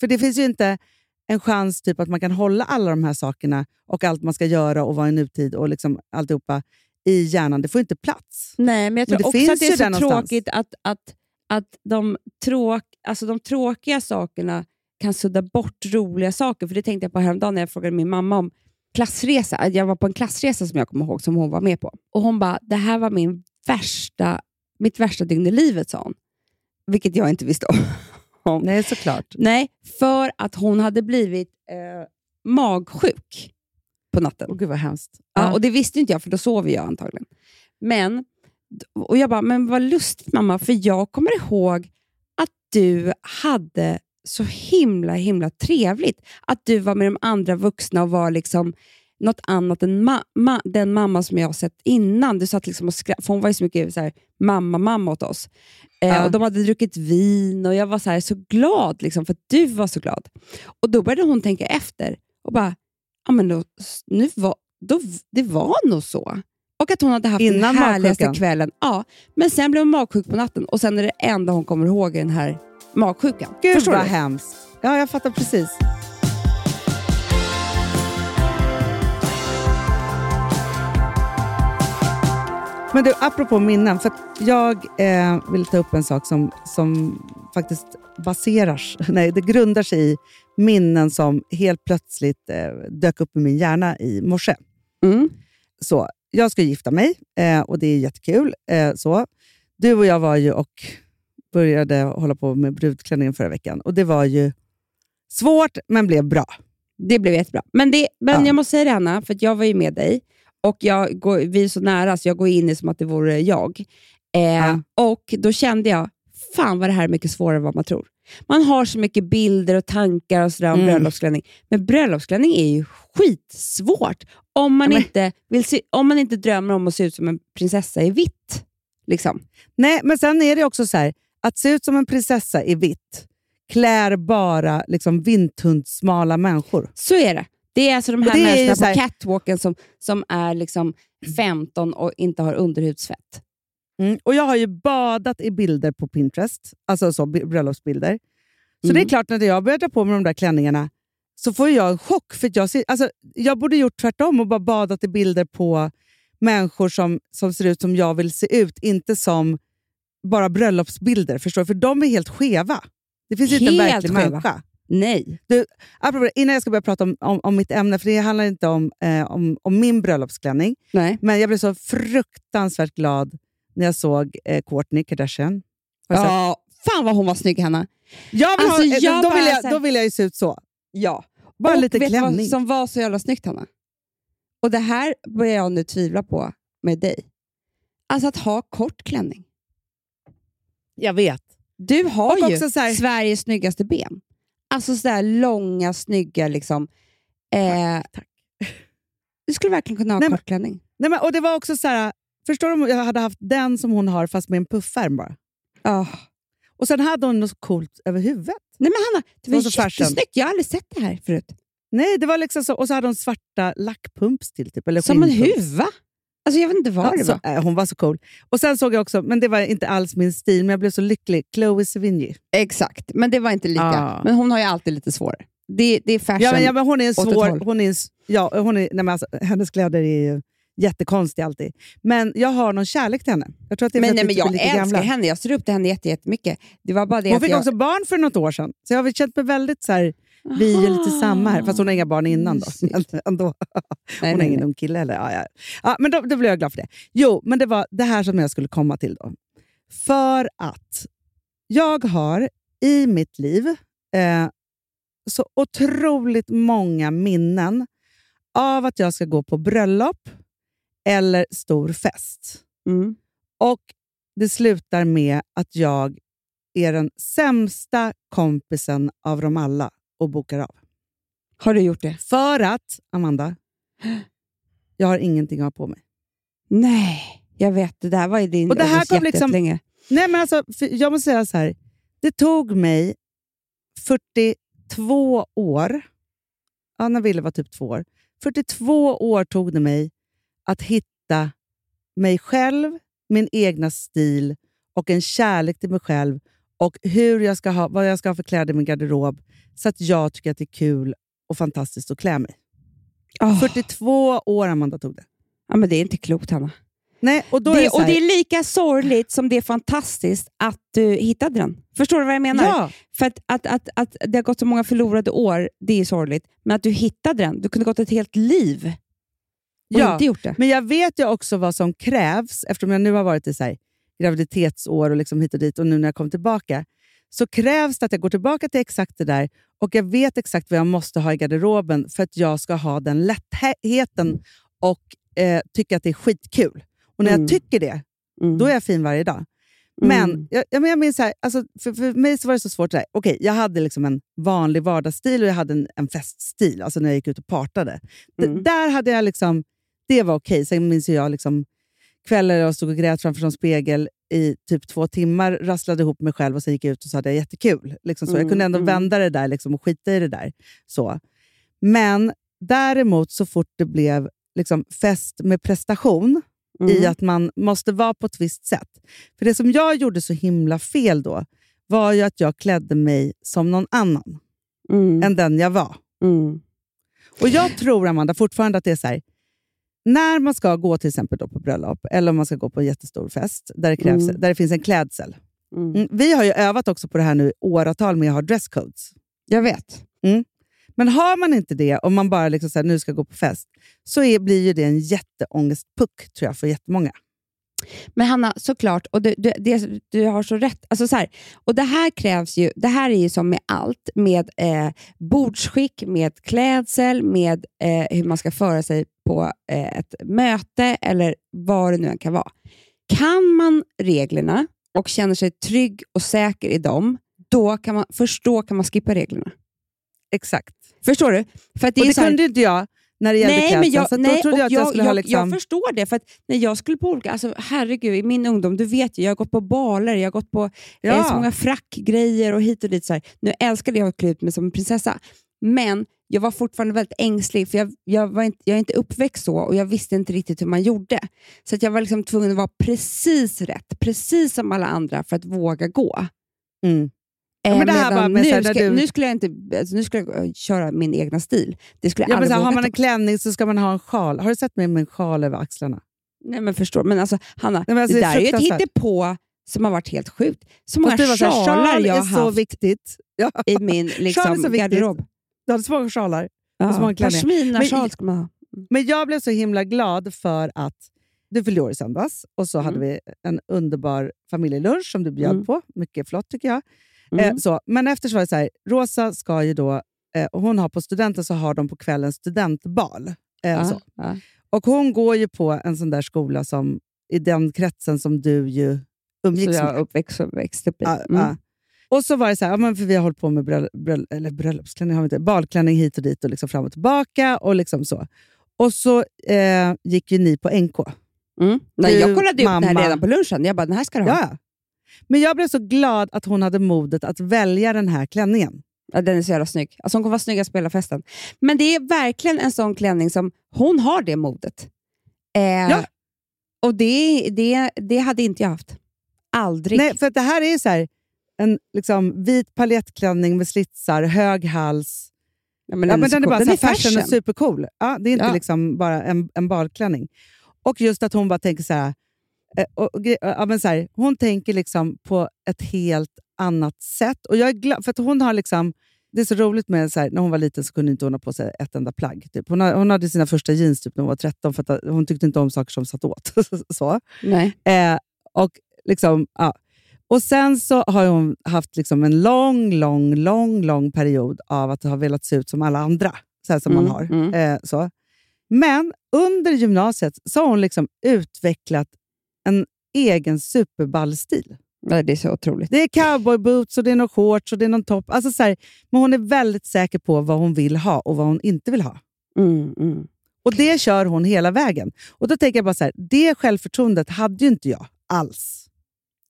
För det finns ju inte en chans typ att man kan hålla alla de här sakerna och allt man ska göra och vara i nutid och liksom alltihopa i hjärnan. Det får inte plats. Nej, men jag Men tror det också att det är så tråkigt att, att, att de, tråk, alltså de tråkiga sakerna kan sudda bort roliga saker. För Det tänkte jag på häromdagen när jag frågade min mamma om klassresa. Jag var på en klassresa som jag kommer ihåg, som hon var med på. Och Hon bara, det här var min värsta, mitt värsta dygn i livet, sa hon. Vilket jag inte visste om. Nej, såklart. Nej, för att hon hade blivit eh, magsjuk på natten. Åh gud vad hemskt. Ja, och det visste inte jag, för då sov jag antagligen. Men, och jag bara, men vad lustigt mamma, för jag kommer ihåg att du hade så himla himla trevligt. Att du var med de andra vuxna och var liksom något annat än ma- ma- den mamma som jag har sett innan. Du satt liksom och skra- för hon var ju så mycket så här, mamma, mamma åt oss. Eh, Ja. och De hade druckit vin och jag var så, här, så glad liksom, för att du var så glad. Och Då började hon tänka efter och bara, ja, men då, nu var, då, det var nog så. Och att hon hade haft Innan den härligaste magsjukan. kvällen. Ja, men sen blev hon magsjuk på natten och sen är det enda hon kommer ihåg är den här magsjukan. Gud Förstår vad du? hemskt. Ja, jag fattar precis. Men du, apropå minnen. För jag eh, vill ta upp en sak som, som faktiskt baseras, nej, det grundar sig i minnen som helt plötsligt eh, dök upp i min hjärna i morse. Mm. Så, jag ska gifta mig eh, och det är jättekul. Eh, så. Du och jag var ju och började hålla på med brudklänningen förra veckan och det var ju svårt men blev bra. Det blev jättebra. Men, det, men Ja. jag måste säga det Anna, för jag var ju med dig och jag går, vi är så nära så jag går in i som att det vore jag. Eh, Ja. Och Då kände jag, fan vad det här är mycket svårare än vad man tror. Man har så mycket bilder och tankar och sådär om Mm. bröllopsklänning. Men bröllopsklänning är ju skitsvårt om man, men- inte vill se, om man inte drömmer om att se ut som en prinsessa i vitt. Liksom. Nej, men sen är det också så här, att se ut som en prinsessa i vitt klär bara liksom vinthundsmala människor. Så är det. Det är alltså de här människorna här- på catwalken som, som är liksom 15 och inte har underhudsfett. Mm. Och Jag har ju badat i bilder på Pinterest, alltså så, bröllopsbilder. Så Mm. det är klart, när jag börjar dra på mig de där klänningarna så får jag en chock. För jag, ser, alltså, jag borde gjort tvärtom och bara badat i bilder på människor som, som ser ut som jag vill se ut, inte som bara bröllopsbilder. Förstår du? För de är helt skeva. Det finns inte en Helt verklig skeva. människa. Nej. Apropå det, innan jag ska börja prata om, om, om mitt ämne, för det handlar inte om, eh, om, om min bröllopsklänning, Nej. men jag blev så fruktansvärt glad när jag såg eh, Kourtney Kardashian. Har du sett? Ja, fan vad hon var snygg, Hanna. Jag vill Alltså, ha, eh, jag då, bara vill jag, här- då vill jag ju se ut så. Ja. Bara lite vet du klänning. vad som var så jävla snyggt, Hanna? Och det här börjar jag nu tvivla på med dig. Alltså att ha kort klänning. Jag vet. Du har Och ju också så här- Sveriges snyggaste ben. Alltså sådär långa, snygga liksom. Eh, tack. Du skulle verkligen kunna ha Nej, men- kort klänning. Nej, men, och det var också så här, Förstår du om jag hade haft den som hon har fast med en puffärm bara? Ja. Och sen hade hon något coolt över huvudet. Nej men Hanna, det var fashion. jättesnyggt. Jag har aldrig sett det här förut. Nej, det var liksom så. Och så hade hon svarta lackpumps till. Typ, eller Som en huva. Alltså jag vet inte vad Ja, det så, var. äh, hon var så cool. Och Sen såg jag också, men det var inte alls min stil, men jag blev så lycklig. Chloe Sevigny. Exakt, men det var inte lika. Ah. Men hon har ju alltid lite svårare. Det, det är fashion. Ja, men, ja, men hon är en svår... Hon är, ja, hon är, nej, men alltså, hennes kläder är ju jättekonstiga alltid. Men jag har någon kärlek till henne. Jag tror att det är men, nej, men jag älskar gamla. henne. Jag ser upp till henne jätte- jättemycket. Det var bara det Hon fick jag... också barn för något år sedan, så jag har känt mig väldigt så här, vi är lite samma här. Fast hon har inga barn innan då. Men ändå. Nej, Hon har nej, ingen nej. ung kille heller. Ja, ja. Ja, men då, då blev jag glad för det. Jo, men det var det här som jag skulle komma till. då. För att jag har i mitt liv eh, så otroligt många minnen av att jag ska gå på bröllop eller stor fest. Mm. Och det slutar med att jag är den sämsta kompisen av dem alla och bokar av. Har du gjort det? För att, Amanda, jag har ingenting att ha på mig. Nej, jag vet. Det där var ju din Och det här kom liksom- jättelänge. Nej, men alltså, jag måste säga så här. Det tog mig 42 år, ja, när Ville var typ två år, 42 år tog det mig att hitta mig själv, min egna stil och en kärlek till mig själv och hur jag ska ha, vad jag ska ha för kläder i min garderob så att jag tycker att det är kul och fantastiskt att klä mig. Åh. 42 år, Amanda, tog det. Ja, men det är inte klokt, Hanna. Nej, och då är Det, det och det är lika sorgligt som det är fantastiskt att du hittade den. Förstår du vad jag menar? ja, För att, att, att, att det har gått så många förlorade år, det är sorgligt. Men att du hittade den. Du kunde gått ett helt liv och Ja, inte gjort det. Men jag vet ju också vad som krävs, eftersom jag nu har varit i så här, graviditetsår och liksom hit och dit och nu när jag kom tillbaka, så krävs det att jag går tillbaka till exakt det där och jag vet exakt vad jag måste ha i garderoben för att jag ska ha den lättheten och eh, tycka att det är skitkul. Och när Mm. jag tycker det, Mm. då är jag fin varje dag. Men Mm. jag, jag, jag minns så här, alltså, för, för mig så var det så svårt. Okej, jag hade liksom en vanlig vardagsstil och jag hade en, en feststil, alltså när jag gick ut och partade. D- Mm. där hade jag liksom, det var okej. Sen minns jag liksom, kvällar jag stod och grät framför en spegel i typ två timmar, rasslade ihop mig själv och sen gick jag ut och så hade jag jättekul. Liksom så. jag Mm, kunde ändå mm. vända det där liksom, och skita i det där. Så. Men däremot, så fort det blev liksom, fest med prestation, i Mm. att man måste vara på ett visst sätt. För det som jag gjorde så himla fel då, var ju att jag klädde mig som någon annan Mm. än den jag var. Mm. Och jag tror, Amanda, fortfarande att det är så här, när man ska gå till exempel då på bröllop, eller om man ska gå på en jättestor fest, där det, krävs, Mm. där det finns en klädsel. Mm. Mm, vi har ju övat också på det här nu i åratal med att ha dresscodes. Jag vet. Men har man inte det, om man bara liksom så här, nu ska gå på fest, så är, blir ju det en jätteångestpuck tror jag, för jättemånga. Men Hanna, såklart, och du, du, det, du har så rätt. Alltså så här, och det här krävs ju, det här är ju som med allt, med eh, bordsskick, med klädsel, med eh, hur man ska föra sig på eh, ett möte eller vad det nu än kan vara. Kan man reglerna och känner sig trygg och säker i dem, då kan man, först då kan man skippa reglerna. Exakt. Förstår du? För det och är det här- kunde inte jag när det gällde Nej, men jag, så nej, trodde jag att jag skulle ha jag, liksom... jag förstår det, för när jag skulle på olika... Alltså, herregud, i min ungdom, du vet ju, jag har gått på baler, jag har gått på Ja. eh, så många frackgrejer och hit och dit. Så här. Nu älskade jag att klä ut mig som en prinsessa, men jag var fortfarande väldigt ängslig, för jag, jag, var inte, jag är inte uppväxt så och jag visste inte riktigt hur man gjorde. Så att jag var liksom tvungen att vara precis rätt, precis som alla andra, för att våga gå. Mm. Eh, men det här var med nu, så ska, du- nu skulle jag inte alltså, nu skulle jag eh, köra min egna stil. Det skulle jag Ja, men så här, har man en klänning så ska man ha en sjal. Har du sett mig med en sjal över axlarna? Nej, men förstår. Men alltså, Hanna, Nej, men alltså, det det är där är ju ett hittepå som har varit helt sjukt. Så många så sjalar sjal jag är har så haft viktigt. Ja. i min liksom, så garderob. Du hade så många sjalar. Och så många Ja. Pashmina-sjal Men- ska man ha. Men jag blev så himla glad för att du fyllde år i söndags och så hade vi en underbar familjelunch som du bjöd Mm. på. Mycket flott tycker jag. Mm. Eh, så. Men efter så var det så här, Rosa ska ju då, eh, och hon har på studenten så har de på kvällen studentbal. Eh, ja, så. ja. Och hon går ju på en sån där skola som i den kretsen som du ju Så umgicks jag med. uppväxt, växt upp Mm. ja. Och så var det så här, ja, men för vi har hållit på med bröll, bröll, eller bröllopsklänning, har vi inte, balklänning hit och dit och liksom fram och tillbaka. Och liksom så. Och så eh, gick ju ni på NK. Mm. Nej, Du, jag kollade upp det här redan på lunchen. Jag bara, den här ska du ha. Ja. Men jag blev så glad att hon hade modet att välja den här klänningen. Ja, den är så jävla snygg. Alltså, hon kommer vara snyggast på hela festen. Men det är verkligen en sån klänning som hon har det modet. Eh, Ja. Och det, det, det hade inte jag haft. Aldrig. Nej, för det här är så här, en liksom, vit paljettklänning med slitsar, hög hals. ja, men Ja, den, men är så den är bara den så är fashion och supercool. Ja, det är inte Ja. liksom bara en, en balklänning. Och just att hon bara tänker så här, och, och, gre- ja, men så här, hon tänker liksom på ett helt annat sätt. Och jag är glad, för att hon har liksom, det är så roligt med så här, när hon var liten så kunde inte hon ha på sig ett enda plagg. Typ. Hon, hon hade sina första jeans typ, när hon var 13 för att hon tyckte inte om saker som satt åt. så. Nej. Eh, och, liksom, ja. och sen så har hon haft liksom en lång, lång, lång, lång period av att ha velat se ut som alla andra. Så som Mm, man har. mm. Eh, så. Men under gymnasiet så har hon liksom utvecklat en egen superballstil. Ja, det är så otroligt. Det är cowboyboots, och det är någon shorts och det är någon topp. Alltså så här, men hon är väldigt säker på vad hon vill ha och vad hon inte vill ha. Mm, mm. Och det kör hon hela vägen. Och då tänker jag bara så här, det självförtroendet hade ju inte jag alls.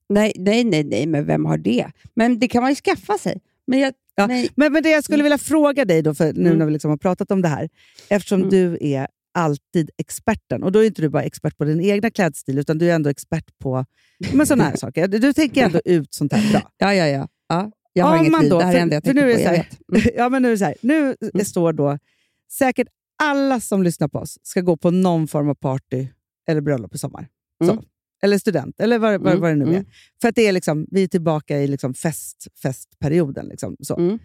Nej, nej, nej, nej, men vem har det? Men det kan man ju skaffa sig. Men jag, Ja. Men, men det jag skulle vilja fråga dig, då, för nu Mm. när vi liksom har pratat om det här, eftersom Mm. du är alltid experten, och då är inte du bara expert på din egna klädstil, utan du är ändå expert på men sådana här saker. Du, tänker ändå ut sånt här bra. Ja, ja, ja. ja jag har Om inget man liv. då- det här är för- det enda jag tänker nu är på. så här-. Mm. ja, men nu är det så här. Nu står då säkert alla som lyssnar på oss ska gå på någon form av party eller bröllop i sommar. Så. Mm. Eller student, eller vad, vad, Mm, vad det nu mm. är. För att det är liksom, vi är tillbaka i liksom fest, festperioden. Liksom, så. Mm.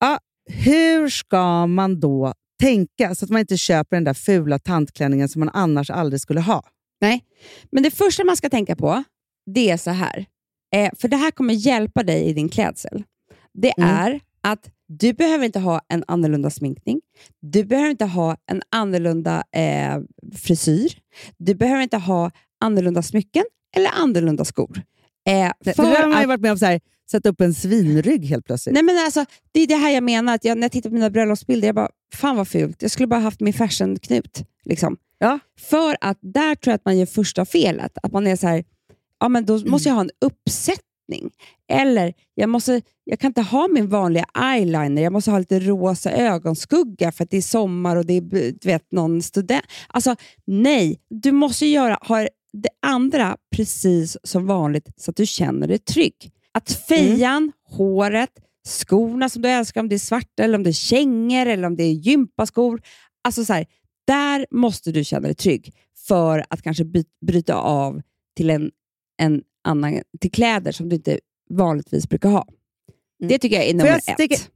Ja, hur ska man då tänka så att man inte köper den där fula tantklänningen som man annars aldrig skulle ha? Nej, men det första man ska tänka på, det är så här. Eh, för det här kommer hjälpa dig i din klädsel. Det Mm. är att du behöver inte ha en annorlunda sminkning. Du behöver inte ha en annorlunda eh, frisyr. Du behöver inte ha annorlunda smycken eller annorlunda skor. Eh, för det har man ju varit med om, så här, sätta upp en svinrygg helt plötsligt. Nej, men alltså, det är det här jag menar. Att jag, när jag tittar på mina bröllopsbilder, jag bara, fan vad fult. Jag skulle bara haft min fashion-knut. Liksom. Ja. För att där tror jag att man gör första felet. Att man är så här, ja men då måste jag ha en uppsättning. Eller, jag, måste, jag kan inte ha min vanliga eyeliner, jag måste ha lite rosa ögonskugga för att det är sommar och det är du vet, någon student. Alltså, nej, du måste göra, ha det andra precis som vanligt så att du känner dig trygg. Att fejan, håret, skorna som du älskar, om det är svarta eller om det är kängor eller om det är gympaskor. Alltså så här, där måste du känna dig trygg för att kanske by- bryta av till, en, en annan, till kläder som du inte vanligtvis brukar ha. Mm. Det tycker jag är Får nummer jag sticka- ett.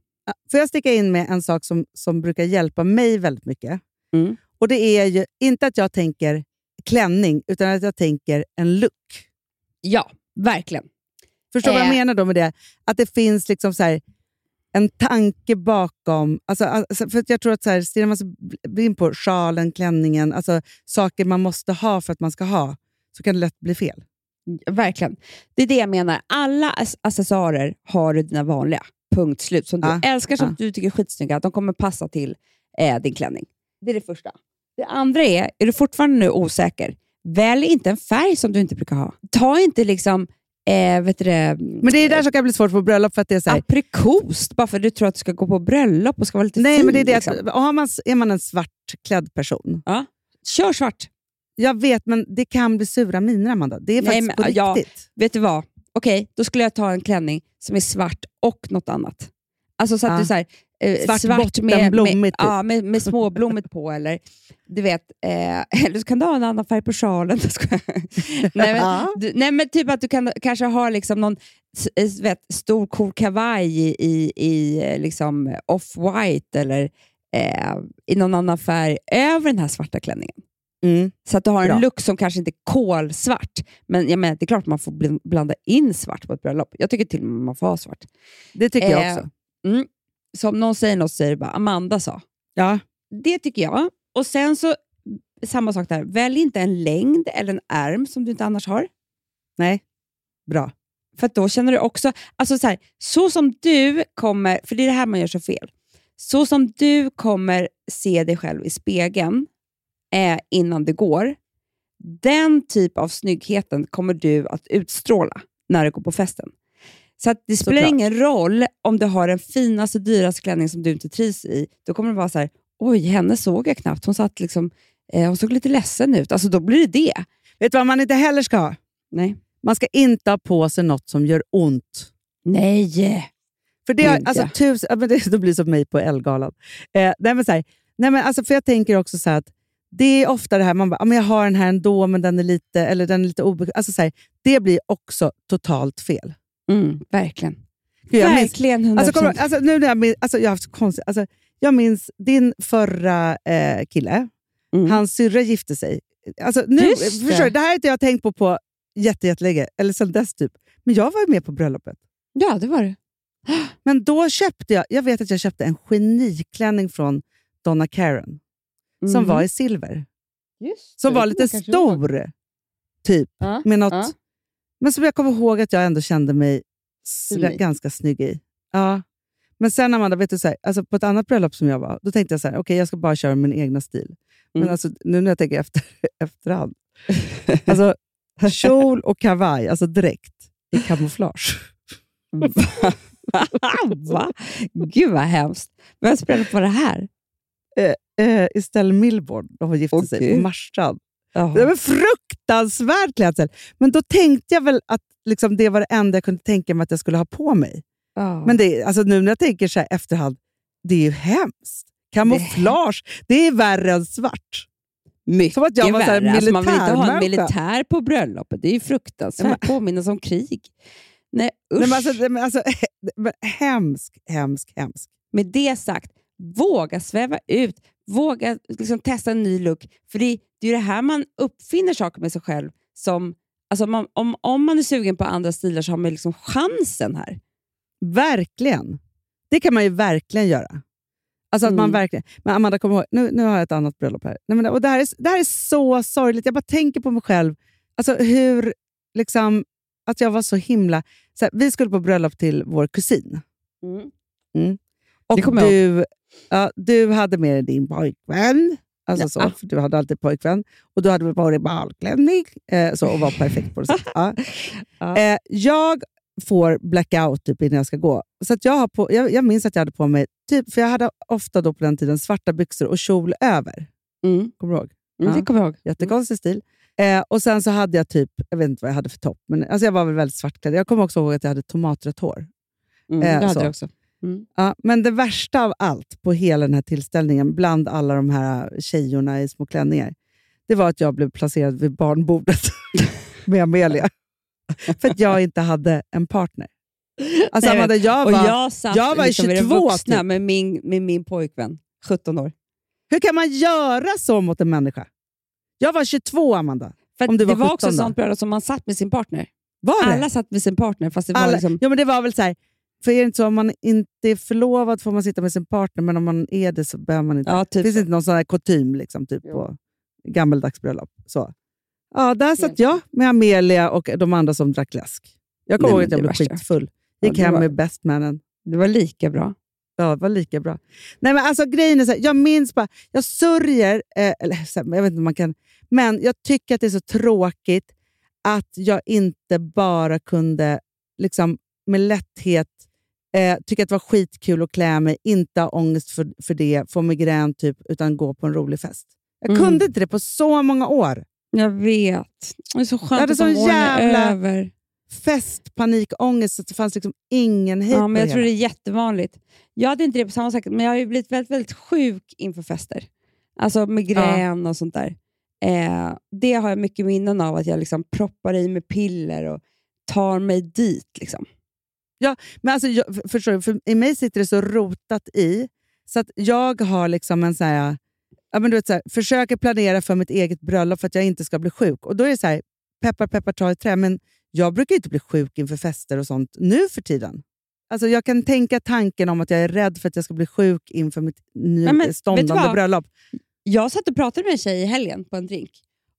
Får jag sticka in med en sak som, som brukar hjälpa mig väldigt mycket? Mm. Och Det är ju inte att jag tänker klänning, utan att jag tänker en look. Ja, verkligen. Förstår du vad jag Eh. menar då med det? Att det finns liksom så här, en tanke bakom. Alltså, alltså, för jag tror att så här, stirrar man sig in på sjalen, klänningen, alltså saker man måste ha för att man ska ha, så kan det lätt bli fel. Verkligen. Det är det jag menar. Alla ac- accessoarer har du dina vanliga. Punkt slut. Som Ja, du älskar, som ja. du tycker är skitsnygga. De kommer passa till eh, din klänning. Det är det första. Det andra är, är du fortfarande nu osäker, välj inte en färg som du inte brukar ha. Ta inte liksom, eh, vet du det, Men det är där som kan bli svårt på bröllop för att det är så här, aprikost bara för att du tror att du ska gå på bröllop och ska vara lite Nej, fin. men det är det liksom. att, har man, är man en svartklädd person, Kör svart. jag vet, men det kan bli sura miner, Amanda. Det är Nej, faktiskt men, på ja, riktigt. Vet du vad? Okej, då skulle jag ta en klänning som är svart och något annat. Alltså så att Ja. du så här, eh, Svart botten, med, med, blommigt, typ. ja, med, med småblommigt på. Eller du vet, eh, eller så kan du ha en annan färg på sjalen. Jag nej, men, du, nej, men typ att du kan kanske ha liksom någon eh, vet, stor cool kavaj i, i, i eh, liksom off-white eller eh, i någon annan färg över den här svarta klänningen. Mm. Så att du har en Bra. look som kanske inte är kolsvart. Men jag menar, det är klart man får bl- blanda in svart på ett bröllop. Jag tycker till och med man får ha svart. Det tycker jag Eh, också. Mm. Så om någon säger något så säger det bara Amanda sa. Ja. Det tycker jag. Och sen så, samma sak där. Välj inte en längd eller en ärm som du inte annars har. Nej, bra. För då känner du också, alltså så, här, så som du kommer, för det är det här man gör så fel. Så som du kommer se dig själv i spegeln eh, innan det går, den typ av snyggheten kommer du att utstråla när du går på festen. Så det spelar Såklart. ingen roll om du har den finaste, dyraste klänning som du inte trivs i. Då kommer det vara så här, oj, henne såg jag knappt. Hon, satt liksom, eh, hon såg lite ledsen ut. Alltså då blir det det. Vet du vad man inte heller ska ha? Nej. Man ska inte ha på sig något som gör ont. Nej. För det, alltså, men det, det blir som mig på Elgalan. Eh, nej, men så här, nej, men alltså, för jag tänker också så att det är ofta det här, man bara, "Ja, men jag har den här ändå, men den är lite, eller den är lite obekväm. Alltså, så här, det blir också totalt fel. Mm, verkligen. Gud, jag minns- verkligen 100%. Alltså, kommer, alltså, nu när jag, minns, alltså, jag har haft konstigt, alltså, jag minns din förra eh, kille, Mm. hans syrra gifte sig. Alltså, nu, Just det. förstår du, det här har inte jag tänkt på på jätte, jättelänge, eller sedan dess typ. Men jag var ju med på bröllopet. Ja, det var det. Men då köpte jag, jag vet att jag köpte en geniklänning från Donna Karen, som Mhm. var i silver. Just Som det, var det lite stor, typ. Ja, Med något, ja. Men som jag kommer ihåg att jag ändå kände mig s- Fin. ganska snygg i. Ja. Men sen Amanda, vet du, så här, alltså på ett annat bröllop som jag var, då tänkte jag så här, okej jag ska bara köra min egna stil. Men Mm. alltså, nu när jag tänker efter, efterhand, alltså kjol och kavaj, alltså direkt, i kamouflage. Va? Gud vad hemskt. Vem spelade på det här? Eh, Estelle Milborn, de gifte Åh, sig på. Marstrand. Ja. Det var fruktansvärd klädsel. Men då tänkte jag väl att liksom, det var det enda jag kunde tänka mig att jag skulle ha på mig. Ja. Men det, alltså, nu när jag tänker så här efterhand, det är ju hemskt. Kamouflage, det är värre än svart. Mycket Som att jag var värre. Alltså, man vill inte ha en militär på bröllopet. Det är ju fruktansvärt. Påminnas om krig. Nej, usch. Nej, men alltså, men alltså, men hemsk, hemsk, hemsk. Med det sagt, våga sväva ut. Våga liksom, testa en ny look. För det, det är ju det här man uppfinner saker med sig själv. Som, alltså, man, om, om man är sugen på andra stilar så har man liksom chansen här. Verkligen. Det kan man ju verkligen göra. Alltså att man Mm. verkligen... Men Amanda, kom ihåg, nu, nu har jag ett annat bröllop här. Nej, men, och det, här är, det här är så sorgligt. Jag bara tänker på mig själv. Alltså hur... Liksom, att jag var så himla... Så här, vi skulle på bröllop till vår kusin. Och Det kommer jag du, ja, du hade med dig din pojkvän. Alltså så, för du hade alltid pojkvän. Och du hade på dig balklänning eh, så, och var perfekt på det sättet. Ja. Eh, jag får blackout typ innan jag ska gå. Så att jag, har på, jag, jag minns att jag hade på mig, typ, för jag hade ofta då på den tiden svarta byxor och kjol över. Mm. Kommer du ihåg? Mm, Ja. Det kommer jag ihåg. Jättekonstig stil. Eh, och sen så hade jag typ, jag vet inte vad jag hade för topp, men alltså jag var väl väldigt svartklädd. Jag kommer också ihåg att jag hade tomatrött hår. Mm, Eh, det hade så. jag också. Mm. Ja, men det värsta av allt på hela den här tillställningen, bland alla de här tjejorna i små klänningar, det var att jag blev placerad vid barnbordet med Amelia. För att jag inte hade en partner. Alltså Nej, Amanda, jag var, jag satt jag var liksom vid den 22 vuxna typ. med, min, med min pojkvän, 17 år. hur kan man göra så mot en människa? Jag var 22, Amanda. För Om du det var var också 17 ett då? sånt bröllop som man satt med sin partner. Var det? Alla satt med sin partner, fast det var liksom... ja, men det var väl så här, för är det inte så om man inte är förlovad får man sitta med sin partner, men om man är det så behöver man inte. Ja, det typ finns så. inte någon sån här kutym liksom, typ Jo. på gammeldags bröllop. Så. Ja, där satt jag med Amelia och de andra som drack läsk. Jag kommer ihåg att jag det blev skitfull. Ja, Gick det hem var- med bestmannen. Det var lika bra. Ja, det var lika bra. Nej, men alltså, grejen är så här, jag minns bara, jag sörjer, eh, eller så här, jag vet inte om man kan, men jag tycker att det är så tråkigt att jag inte bara kunde liksom, med lätthet eh, tycka att det var skitkul att klä mig, inte ha ångest för, för det, få migrän typ, utan gå på en rolig fest. Jag Mm. kunde inte det på så många år. Jag vet. Det är så Jag skönt hade att sån jävla- över. Festpanikångest, att det fanns liksom ingen hejd Ja, men jag det tror det hela. är jättevanligt. Jag hade inte det på samma sätt, men jag har blivit väldigt, väldigt sjuk inför fester. Alltså migrän och sånt där. Eh, det har jag mycket minnen av, att jag liksom proppar i mig piller och tar mig dit. Liksom. Men alltså, jag, för- förstår du, för i mig sitter det så rotat i, så att jag har liksom en så här, ja, men du vet, så här, försöker planera för mitt eget bröllop för att jag inte ska bli sjuk. Och då är det så här, peppar peppar ta i trä, men jag brukar inte bli sjuk inför fester och sånt nu för tiden. Alltså jag kan tänka tanken om att jag är rädd för att jag ska bli sjuk inför mitt Nej, men, vet du ståndande vad? bröllop. Jag satt och pratade med en tjej i helgen på en drink.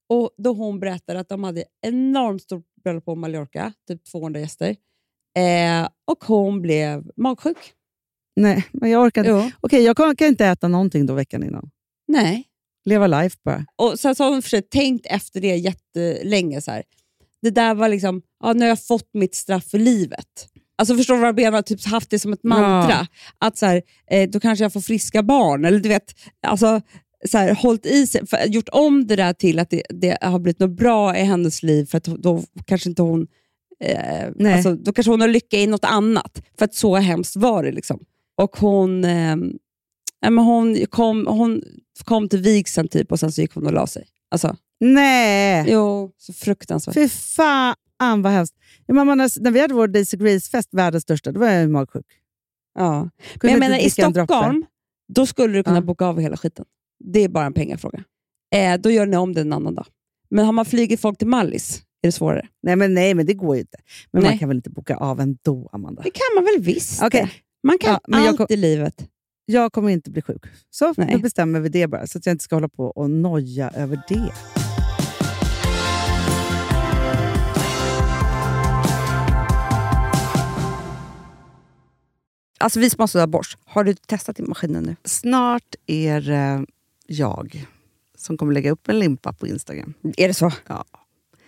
Och Då hon berättade att de hade enormt stort bröllop på Mallorca, typ 200 gäster. Eh, och hon blev magsjuk. Nej, men jag orkar inte. Jo. Okej, jag kan, kan inte äta någonting då veckan innan. Nej. Leva life bara. Och sen så har hon för sig tänkt efter det jättelänge. Så här. Det där var liksom, ja, nu har jag fått mitt straff för livet. Alltså Förstår du vad jag menar? Typ haft det som ett mantra. Att så här, eh, då kanske jag får friska barn. Eller du vet, alltså, så här, hållit i sig, för, gjort om det där till att det, det har blivit något bra i hennes liv. För att då kanske inte hon eh, alltså, då kanske hon har lycka i något annat. För att så hemskt var det. Liksom. Och hon, eh, men hon, kom, hon kom till vigseln typ, och sen så gick hon och la sig. Alltså, Nej! Jo, så fruktansvärt. Fy fan vad hemskt. Har- när vi hade vår Daisy Grace-fest, världens största, då var jag ju magsjuk. Ja. Men jag menar, i. Stockholm, då skulle du kunna Ja. boka av hela skiten. Det är bara en pengafråga. Eh, då gör ni om det en annan dag. Men har man flugit folk till Mallis är det svårare. Nej men, nej, men det går ju inte. Men Nej. man kan väl inte boka av ändå, Amanda? Det kan man väl visst. Det. Man kan Ja, allt kom- i livet. Jag kommer inte bli sjuk. Så Nej. nu bestämmer vi det bara, så att jag inte ska hålla på och noja över det. Alltså vi som har sådär borst, har du testat i maskinen nu? Snart är det jag som kommer lägga upp en limpa på Instagram. Är det så? Ja.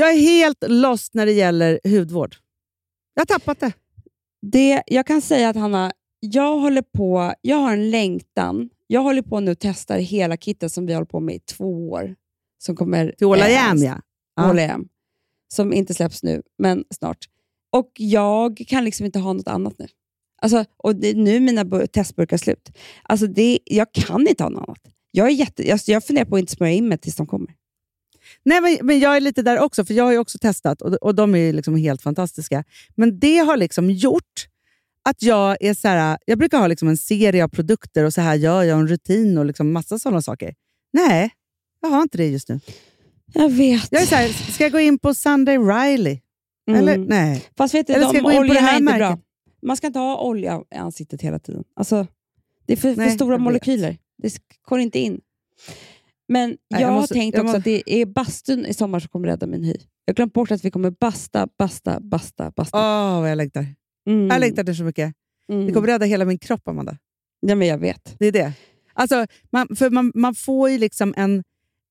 Jag är helt lost när det gäller hudvård. Jag har tappat det. Det, jag kan säga att Hanna, jag håller på, jag har en längtan. Jag håller på nu och testar hela kittet som vi håller på med i två år. Som kommer... Till Åla Jam, ja. Åla Jam. Som inte släpps nu, men snart. Och jag kan liksom inte ha något annat nu. Alltså, och det, nu är mina bu- testburkar slut. Alltså det, jag kan inte ha något annat. Jag, är jätte, jag, jag funderar på att inte smörja in mig tills de kommer. Nej, men, jag är lite där också, för jag har ju också testat och, och de är liksom helt fantastiska. Men det har liksom gjort att jag är så här, jag brukar ha liksom en serie av produkter och så här gör jag en rutin och liksom massa sådana saker. Nej, jag har inte det just nu. Jag vet. Jag är så här, ska jag gå in på Sunday Riley? Mm. Eller nej. Fast vet du, Eller ska jag de gå in på det här är inte bra. märket? Man ska inte ha olja i ansiktet hela tiden. Alltså, det är för, för Nej, stora jag vet. molekyler. Det går inte in. Men jag, jag har måste- tänkt jag också må- att det är bastun i sommar som kommer rädda min hy. Jag har glömt bort att vi kommer basta, basta, basta, basta. Åh, vad jag längtar. Mm. Jag längtar det så mycket. Mm. Det kommer rädda hela min kropp, Amanda. Ja, men jag vet. Det är det. Alltså, man, för man, man får ju liksom en,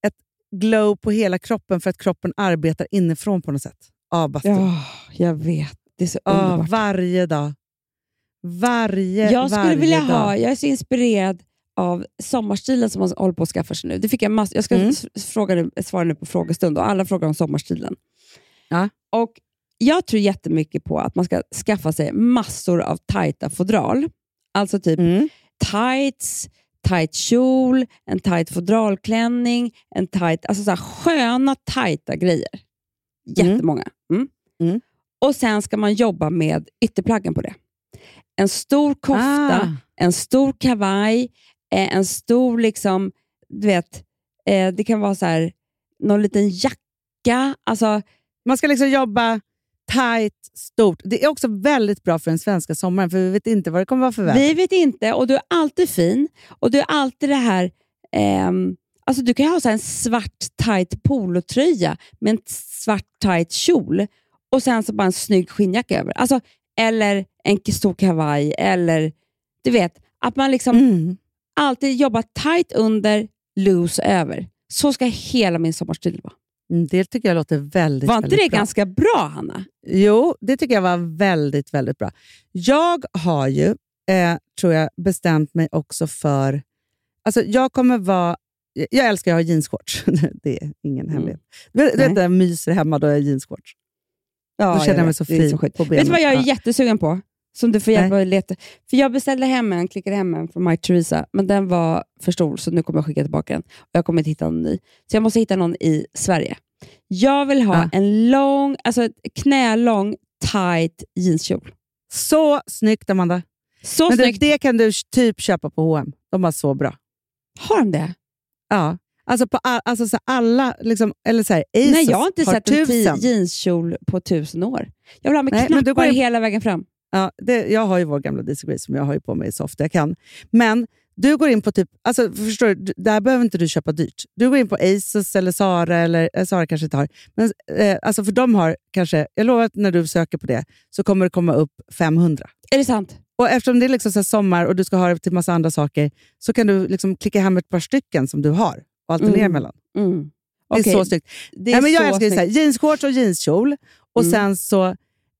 ett glow på hela kroppen för att kroppen arbetar inifrån på något sätt. Av bastun. Ja, jag vet. Det är så underbart. varje dag. Varje, Jag skulle varje vilja dag. ha, jag är så inspirerad av sommarstilen som man håller på att skaffa sig nu. Det fick jag, mass, jag ska Mm. fråga nu, svara nu på frågestund och alla frågar om sommarstilen. Ja. Och jag tror jättemycket på att man ska skaffa sig massor av tajta fodral. Alltså typ Mm. tights, tight kjol, en tight fodralklänning, en tight, alltså så här sköna tajta grejer. Jättemånga. Mm. Mm. Och sen ska man jobba med ytterplaggen på det. En stor kofta, Ah. en stor kavaj, eh, en stor, liksom, du vet, eh, det kan vara så här, någon liten jacka. Alltså, Man ska liksom jobba tight, stort. Det är också väldigt bra för den svenska sommaren, för vi vet inte vad det kommer vara för väder. vi vet inte, och du är alltid fin. Och du är alltid det här... ehm, alltså du kan ha så här en svart tight polotröja med en svart tight kjol och sen så bara en snygg skinnjacka över. Alltså, eller en stor kavaj, eller du vet, att man liksom Mm. Alltid jobbar tight under, loose över. Så ska hela min sommarstil vara. Mm, Det tycker jag låter väldigt, Var inte det bra. ganska bra, Hanna? Jo, det tycker jag var väldigt, väldigt bra. Jag har ju, eh, tror jag, bestämt mig också för... Alltså jag kommer vara... Jag älskar att ha jeansshorts. det är ingen hemlighet. Du vet, du vet när jag myser hemma då har jag jeansshorts. Ja, då känner jag mig vet. så fin på benen. Vet du vad jag är jättesugen på? Som du får hjälpa mig att leta. För jag beställde hem en, klickade hem en från Mike Theresa, men den var för stor så nu kommer jag skicka tillbaka den. Och jag kommer inte hitta någon ny. Så jag måste hitta någon i Sverige. Jag vill ha Ja. en lång, alltså knälång, tight jeanskjol. Så snyggt, Amanda. Så Men det, snyggt. det kan du typ köpa på H&M. De var så bra. Har de det? Ja. Alltså på all, alltså så alla, liksom, eller så här, Asos Nej, jag har inte sett en ti- tusen. jeanskjol på tusen år. Jag vill ha med Nej, men du knappar går hela vägen fram. Ja, det, jag har ju vår gamla Daisy Grace som jag har ju på mig så ofta jag kan. Men du går in på typ, alltså förstår du, där behöver inte du köpa dyrt. Du går in på Asos eller Zara, eller eh, Zara kanske inte har, men eh, alltså för de har kanske, jag lovar att när du söker på det så kommer det komma upp 500. Är det sant? Och eftersom det är liksom så sommar och du ska ha det till massa andra saker så kan du liksom klicka hem ett par stycken som du har och alternera Mm. mellan. Mm. Det är Okej, så snyggt. Det är Nej, men jag älskar ju så här, snyggt. jeansshorts och jeanskjol. Och Mm. sen så,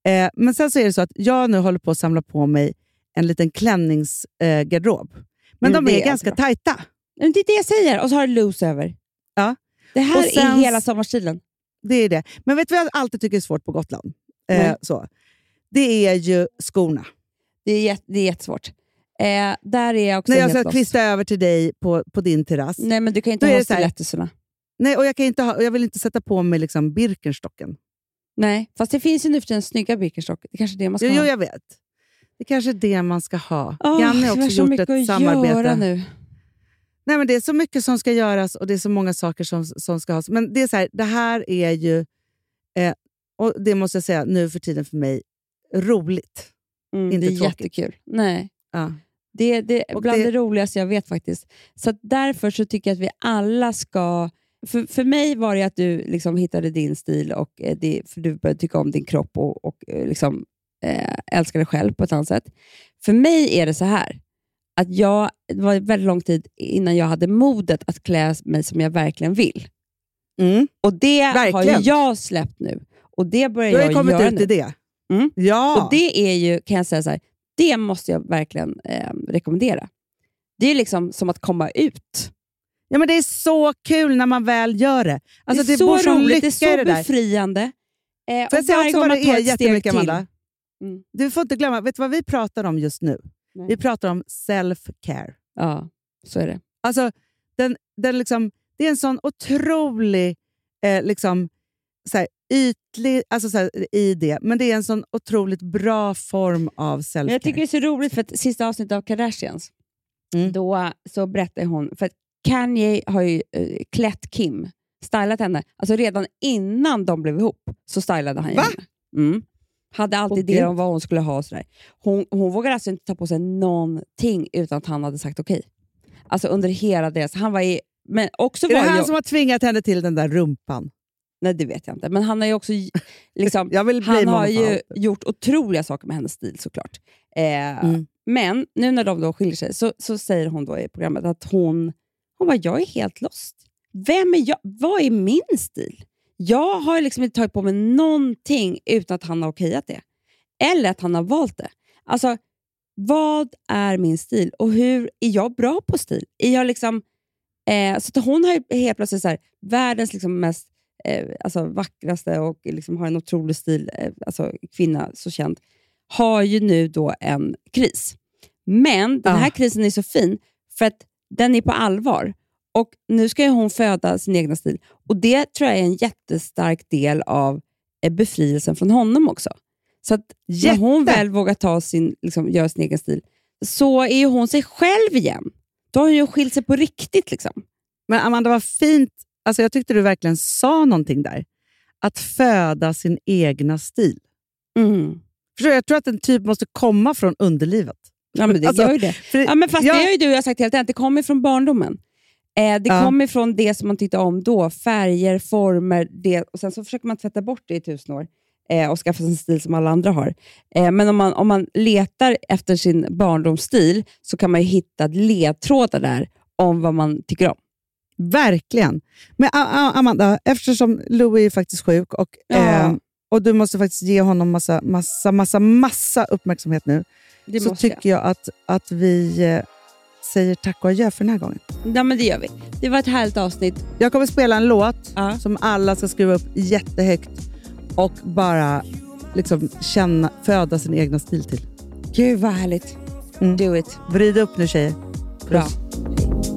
eh, men sen så är det så att jag nu håller på att samla på mig en liten klänningsgarderob. Eh, men Mm, de är är ganska bra. tajta. Men Det är det jag säger. Och så har du loose över. Ja. Det här sen- är hela sommarstilen. Det är det. Men vet du vad jag alltid tycker är svårt på Gotland? Eh, Nej. så. Det är ju skorna. Det är, jätte, det är jättesvårt. Eh, där är jag också När jag ska kvista över till dig på, på din terrass. Nej, men du kan inte Då ha stilettusarna. Nej, och jag, kan inte ha, jag vill inte sätta på mig liksom Birkenstocken. Nej, fast det finns ju nu för tiden snygga Birkenstock. Det är kanske är det man ska Jo, ha. jo, jag vet. Det kanske är det man ska ha. Åh, Janne har också så gjort ett att samarbete. göra nu. Nej, men det är så mycket som ska göras och det är så många saker som, som ska ha. Men det är så här, det här är ju, eh, och det måste jag säga nu för tiden för mig, roligt. Mm, Inte det är tråkigt. jättekul. Nej. Ja. Det är är bland det... det- roligaste jag vet faktiskt. Så därför så tycker jag att vi alla ska... För, för mig var det att du liksom hittade din stil och eh, det, för du började tycka om din kropp och, och eh, liksom, eh, älskar dig själv på ett annat sätt. För mig är det så här, att jag, det var väldigt lång tid innan jag hade modet att klä mig som jag verkligen vill. Mm. Och det har Verkligen. jag släppt nu. Och det börjar Du har jag ju kommit göra ut nu. i det. Mm. Ja. Och det är ju, kan jag säga så här, det måste jag verkligen eh, rekommendera. Det är liksom som att komma ut. Ja, men det är så kul när man väl gör det. Alltså, det är det så bor sån roligt, det är så det befriande. Eh, Får jag säga också vad det är jättemycket, Amanda? Mm. Du får inte glömma, vet du vad vi pratar om just nu? Nej. Vi pratar om self-care. Ja, så är det. Alltså, den, den liksom, det är en sån otrolig eh, liksom, så här, ytlig alltså, så här, i det, men det är en sån otroligt bra form av self-care. Jag tycker det är så roligt för att sista avsnittet av Kardashians, Mm. då så berättar hon, för Kanye har ju eh, klätt Kim, stylat henne. Alltså redan innan de blev ihop så stylade han ju Va? henne. Mm. Hade alltid Åh, idéer om vad hon skulle ha och sådär. Hon, hon vågade alltså inte ta på sig någonting utan att han hade sagt okej. Alltså under hela deras... Han var i, men också är det var han ju, som har tvingat henne till den där rumpan? Nej, det vet jag inte. Men han har ju också... Liksom, Jag vill han har ju gjort otroliga saker med hennes stil såklart. Eh, Mm. Men nu när de då skiljer sig så, så säger hon då i programmet att hon, hon bara, jag är helt lost. Vem är jag? Vad är min stil? Jag har liksom inte tagit på mig någonting utan att han har okejat det. Eller att han har valt det. Alltså, vad är min stil och hur är jag bra på stil? Är jag liksom, eh, så att hon har ju helt plötsligt så här, världens liksom mest eh, alltså vackraste och liksom har en otrolig stil, eh, alltså kvinna, så känd, har ju nu då en kris. Men den här Ah. krisen är så fin för att den är på allvar. Och Nu ska hon föda sin egna stil. Och Det tror jag är en jättestark del av eh, befrielsen från honom också. Så att när hon Jätte. väl vågar ta sin, liksom, göra sin egen stil, så är ju hon sig själv igen. Då har hon ju skilt sig på riktigt. Liksom. Men Amanda, vad fint. Alltså, jag tyckte du verkligen sa någonting där. Att föda sin egna stil. Mm. Förstår? Jag tror att den typ måste komma från underlivet. Ja, men det Alltså, gör ju det. För, Ja, men fast ja, det har ju du och jag sagt hela tiden, det kommer från barndomen. Eh, det Ja. kommer från det som man tyckte om då, färger, former, det, och sen så försöker man tvätta bort det i tusen år eh, och skaffa sig en stil som alla andra har. Eh, men om man, om man letar efter sin barndomsstil så kan man ju hitta ledtrådar där om vad man tycker om. Verkligen. Men Amanda, eftersom Louis är faktiskt sjuk och, Ja. eh, och du måste faktiskt ge honom massa, massa, massa, massa uppmärksamhet nu, Det så måste jag. tycker jag att, att vi eh, säger tack och adjö för den här gången. Ja, men det gör vi. Det var ett härligt avsnitt. Jag kommer spela en låt Ja. som alla ska skruva upp jättehögt och bara liksom känna, föda sin egna stil till. Gud vad härligt. Mm. Do it. Vrid upp nu tjejer. Bra. When